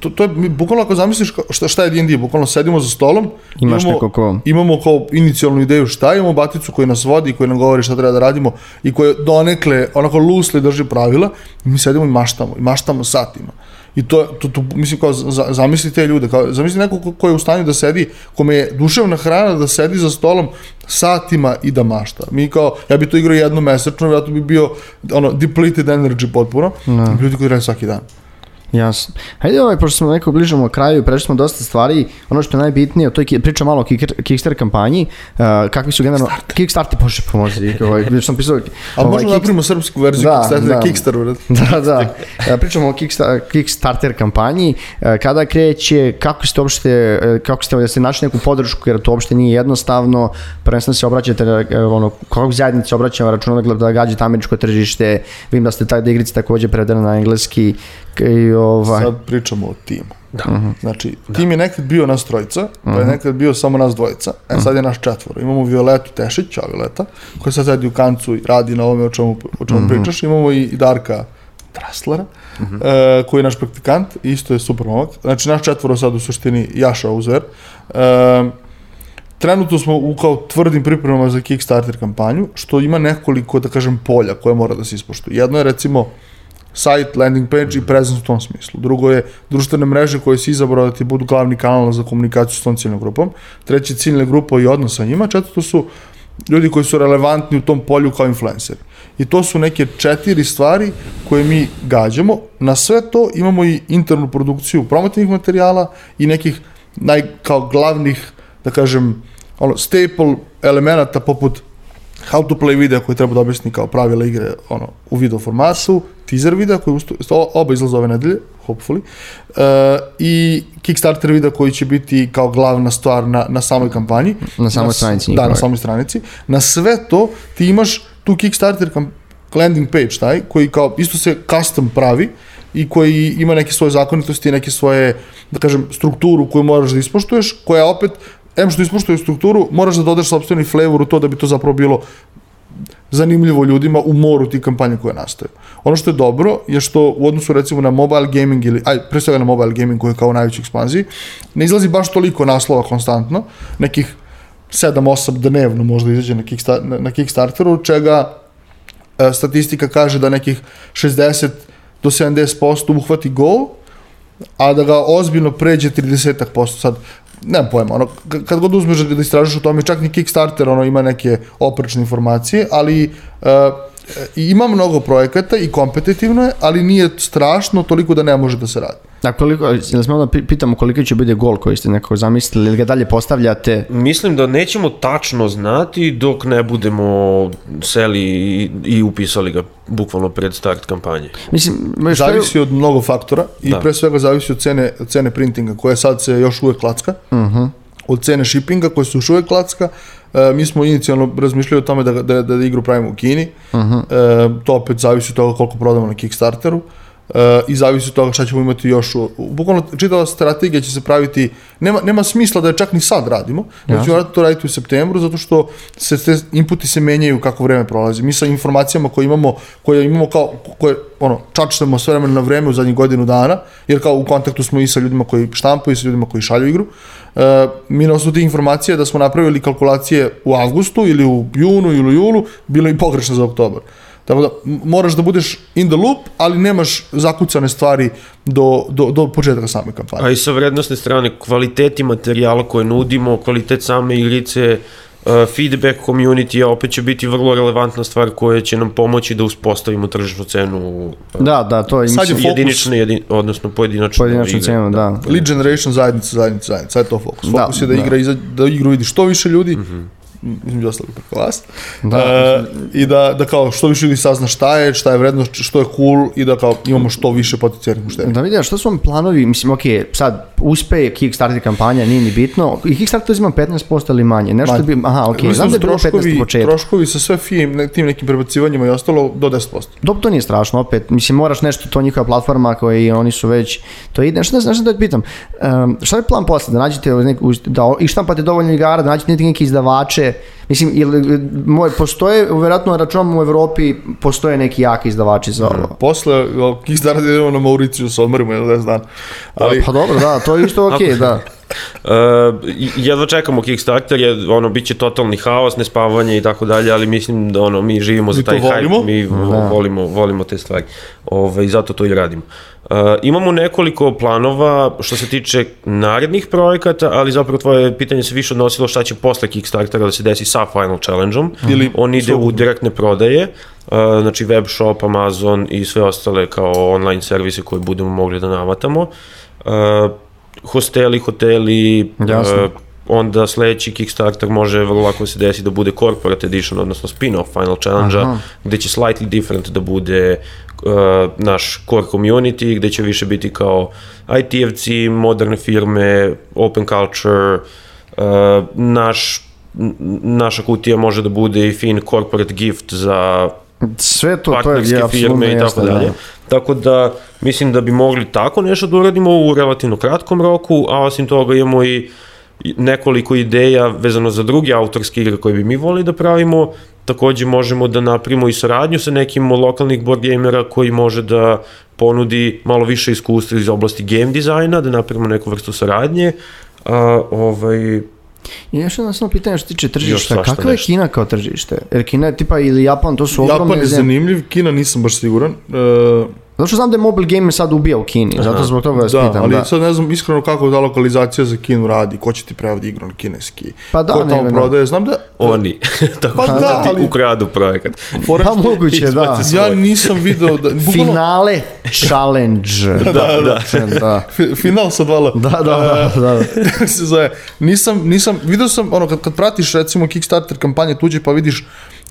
to, to je, mi, bukvalno ako zamisliš šta, šta je D&D, bukvalno sedimo za stolom, Imaš imamo, neko ko- imamo kao inicijalnu ideju šta, imamo baticu koji nas vodi, koji nam govori šta treba da radimo i koji donekle, onako loosely drži pravila, i mi sedimo i maštamo, i maštamo satima. I to, to, to mislim kao, za, zamisli te ljude, kao, zamisli neko ko, ko je u stanju da sedi, kome je duševna hrana da sedi za stolom satima i da mašta. Mi kao, ja bi to igrao jednom mesečno, ja to bi bio ono, depleted energy potpuno, no. ljudi koji rade svaki dan. Jasno. Hajde ovaj, pošto smo neko bližamo kraju, prešli smo dosta stvari, ono što je najbitnije, to je priča malo o Kickstarter kampanji, uh, kakvi su generalno... Kickstarter, bože pomozi, ovaj, već sam pisao... Ali ovaj, možemo napravimo srpsku verziju Da, Kickstarter, da. Kickstarter, da, da. E, Pričamo o Kicksta- Kickstarter kampanji. E, Kada kreće, kako ste uopšte, e, kako ste da ste našli neku podršku, jer to uopšte nije jednostavno. Prvenstveno se obraćate, e, ono, kako zajednice obraćamo računa da, da gađate američko tržište. Vidim da ste taj da igrice takođe predana na engleski. I, ovaj, Sad pričamo o timu. Da. Znači, tim je nekad bio nas trojica, pa je nekad bio samo nas dvojica, e sad je naš četvoro. Imamo Violetu Tešić, a Violeta, koja sad sedi u kancu i radi na ovome o čemu, o čemu pričaš. Imamo i, Darka Traslera, e, koji je naš praktikant, isto je super momak. Znači, naš četvoro sad u suštini Jaša Uzer. E, trenutno smo u kao tvrdim pripremama za Kickstarter kampanju, što ima nekoliko, da kažem, polja koje mora da se ispoštuju. Jedno je recimo site, landing page i presence u tom smislu. Drugo je društvene mreže koje si izabrao da ti budu glavni kanal za komunikaciju s tom ciljnom grupom. Treće ciljne grupa i odnos sa njima. Četvrto su ljudi koji su relevantni u tom polju kao influenceri. I to su neke četiri stvari koje mi gađamo. Na sve to imamo i internu produkciju promotivnih materijala i nekih naj, kao glavnih, da kažem, ono, staple elemenata poput how to play videa koji treba da objasni kao pravila igre ono, u video formatu, teaser videa koji usto, oba izlaze ove nedelje, hopefully. Uh, I Kickstarter videa koji će biti kao glavna stvar na, na samoj kampanji. Na samoj s- stranici Da, na samoj stranici. Na sve to ti imaš tu Kickstarter landing page taj, koji kao isto se custom pravi i koji ima neke svoje zakonitosti, neke svoje, da kažem, strukturu koju moraš da ispoštuješ, koja opet, em što ispoštuje strukturu, moraš da dodaš sopstveni flavor u to da bi to zapravo bilo zanimljivo ljudima u moru tih kampanja koje nastaju. Ono što je dobro je što u odnosu recimo na mobile gaming ili, aj, pre svega na mobile gaming koji je kao u najvećoj ekspanziji, ne izlazi baš toliko naslova konstantno, nekih 7-8 dnevno možda izađe na, Kicksta na, na Kickstarteru, čega e, statistika kaže da nekih 60 do 70% uhvati gol, a da ga ozbiljno pređe 30%. Sad, nemam pojma, ono, kad god uzmeš da istražuješ o tome, čak ni Kickstarter ono, ima neke oprečne informacije, ali uh, ima mnogo projekata i kompetitivno je, ali nije strašno toliko da ne može da se radi. A koliko, jel smo onda pi- pitamo koliko će biti gol koji ste nekako zamislili ili ga dalje postavljate? Mislim da nećemo tačno znati dok ne budemo seli i, i upisali ga bukvalno pred start kampanje. Mislim, što Zavisi od mnogo faktora i Da. pre svega zavisi od cene, cene printinga koja sad se još uvek klacka. Od cene shippinga koja se još uvek klacka. E, mi smo inicijalno razmišljali o tome da, da, da, da igru pravimo u Kini. E, to opet zavisi od toga koliko prodamo na Kickstarteru. E, i zavisi od toga šta ćemo imati još u, bukvalno čitava strategija će se praviti nema, nema smisla da je čak ni sad radimo ja. Jasno. ćemo raditi to raditi u septembru zato što se te inputi se menjaju kako vreme prolazi mi sa informacijama koje imamo koje imamo kao koje ono čačnemo sve vremena na vreme u zadnjih godinu dana jer kao u kontaktu smo i sa ljudima koji štampaju i sa ljudima koji šalju igru e, mi na osnovu tih informacija da smo napravili kalkulacije u avgustu ili u junu ili u julu bilo i pogrešno za oktobar Tako da moraš da budeš in the loop, ali nemaš zakucane stvari do, do, do početka same kampanje. A i sa vrednostne strane, kvaliteti materijala koje nudimo, kvalitet same igrice, feedback community, opet će biti vrlo relevantna stvar koja će nam pomoći da uspostavimo tržišnu cenu uh, Da, da, to je, Sad je mislim, fokus- jedinične, jedin, odnosno pojedinačne pojedinačnu igre. cenu, da. Lead generation, zajednica, zajednica, zajednica, sad je to fokus. Da, Fokus je da, da. igra iza, da igru vidi što više ljudi, između ostalog preko vas, Da. E, i da, da kao što više ljudi sazna šta je, šta je vrednost, što je cool i da kao imamo što više potencijalnih mušterija. Da vidim, što su vam planovi, mislim, ok, sad, uspe Kickstarter kampanja, nije ni bitno, i Kickstarter uzima 15% ili manje, nešto Manje. bi, aha, ok, Mislim znam da je bilo 15 troškovi, u početku. troškovi sa sve fijem, ne, tim nekim prebacivanjima i ostalo do 10%. Dobro, to nije strašno, opet, mislim, moraš nešto, to njihova platforma koji oni su već, to ide, nešto, nešto da te pitam, um, šta je plan posle, da nađete, da i štampate dovoljno igara, da nađete neke izdavače, mislim, ili, moj, postoje, vjerojatno računam u Evropi, postoje neki jaki izdavači za ovo. Posle o, Kickstarter idemo na Mauriciju sa odmorima jedno 10 dana. Ali, Pa dobro, da, to je isto ok, Ako- da. Uh, jedva čekamo Kickstarter, je, ono, bit će totalni haos, nespavanje i tako dalje, ali mislim da ono, mi živimo za Mi to taj hype, volimo. mi volimo, volimo te stvari. Ove, I zato to i radimo. Uh, imamo nekoliko planova što se tiče narednih projekata, ali zapravo tvoje pitanje se više odnosilo šta će posle Kickstartera da se desi sa Final Challenge-om. Ili On ide u direktne prodaje, uh, znači web shop, Amazon i sve ostale kao online servise koje budemo mogli da navatamo. Uh, hosteli, hoteli, Jasno. uh, onda sledeći Kickstarter može vrlo lako se desi da bude Corporate Edition, odnosno spin-off Final Challenge-a, gde će slightly different da bude uh, naš core community, gde će više biti kao IT-evci, moderne firme, open culture, uh, naš naša kutija može da bude i fin corporate gift za Sve to, to je, je firme i tako dalje. da. Tako da mislim da bi mogli tako nešto da uradimo u relativno kratkom roku, a osim toga imamo i nekoliko ideja vezano za druge autorske igre koje bi mi volili da pravimo. Takođe možemo da napravimo i saradnju sa nekim lokalnih board gamera koji može da ponudi malo više iskustva iz oblasti game dizajna, da napravimo neku vrstu saradnje. A, ovaj, I još jedno samo pitanje što tiče tržišta, kakva je nešto. Kina kao tržište? Jer Kina je tipa ili Japan, to su ogromne Japan je zemlje. zanimljiv, Kina nisam baš siguran. E, Zato što znam da je mobile game sad ubija u Kini, zato zbog toga vas da, pitam. ali da. sad ne znam iskreno kako ta lokalizacija za Kinu radi, ko će ti prevodi igru na kineski, Pa da, ko ne, tamo ne, prodaje, znam da... oni. tako Pa da, da, ti ali- ukradu projekat. Pa što- moguće, da. izbaci Ja nisam video da... bukvalno- Finale challenge. da, da. da. Fi- Final sa dva. Da, da, da, da. Kako se zove, nisam, nisam, video sam, ono, kad, kad pratiš recimo Kickstarter kampanje tuđe pa vidiš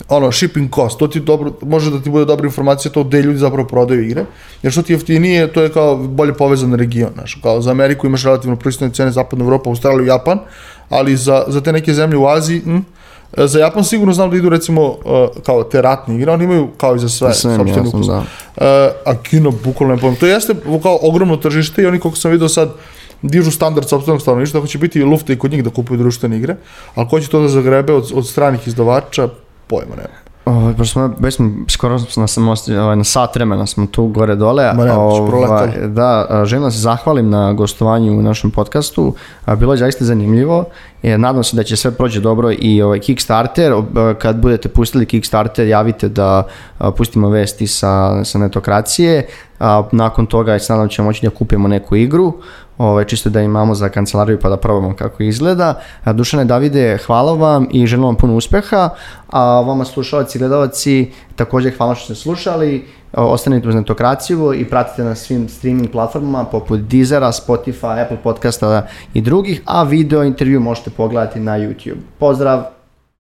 ono, shipping cost, to ti dobro, može da ti bude dobra informacija to gde ljudi zapravo prodaju igre, jer što ti jeftinije, to je kao bolje povezan region, znaš, kao za Ameriku imaš relativno pristojne cene, zapadna Evropa, Australiju, Japan, ali za, za te neke zemlje u Aziji, hm, Za Japan sigurno znam da idu recimo uh, kao te ratne igre, oni imaju kao i za sve, Sve jasno, ukus. da. Uh, a Kina bukvalno ne pojma. To jeste kao ogromno tržište i oni koliko sam vidio sad dižu standard sopstvenog stanovništva, tako će biti i lufta i kod njih da kupuju društvene igre, ali ko će to da zagrebe od, od stranih izdavača, pojma nema. Ovaj, pošto smo, već smo, skoro smo sam osti- ovaj, na sat vremena smo tu gore dole. Ma ne, već Ovaj, da, želim da se zahvalim na gostovanju u našem podcastu. A, Bilo je zaista zanimljivo. E, nadam se da će sve prođe dobro i ovaj Kickstarter. Ob- Kad budete pustili Kickstarter, javite da a, pustimo vesti sa, sa netokracije. A, nakon toga se nadam da ćemo moći da kupimo neku igru. Ovaj, čisto da imamo za kancelariju pa da probamo kako izgleda. A, Dušane Davide, hvala vam i želim vam puno uspeha. A vama slušalci i gledalci, također hvala što ste slušali. Ostanite uz netokraciju i pratite nas svim streaming platformama poput Deezera, Spotify, Apple podcasta i drugih, a video intervju možete pogledati na YouTube. Pozdrav!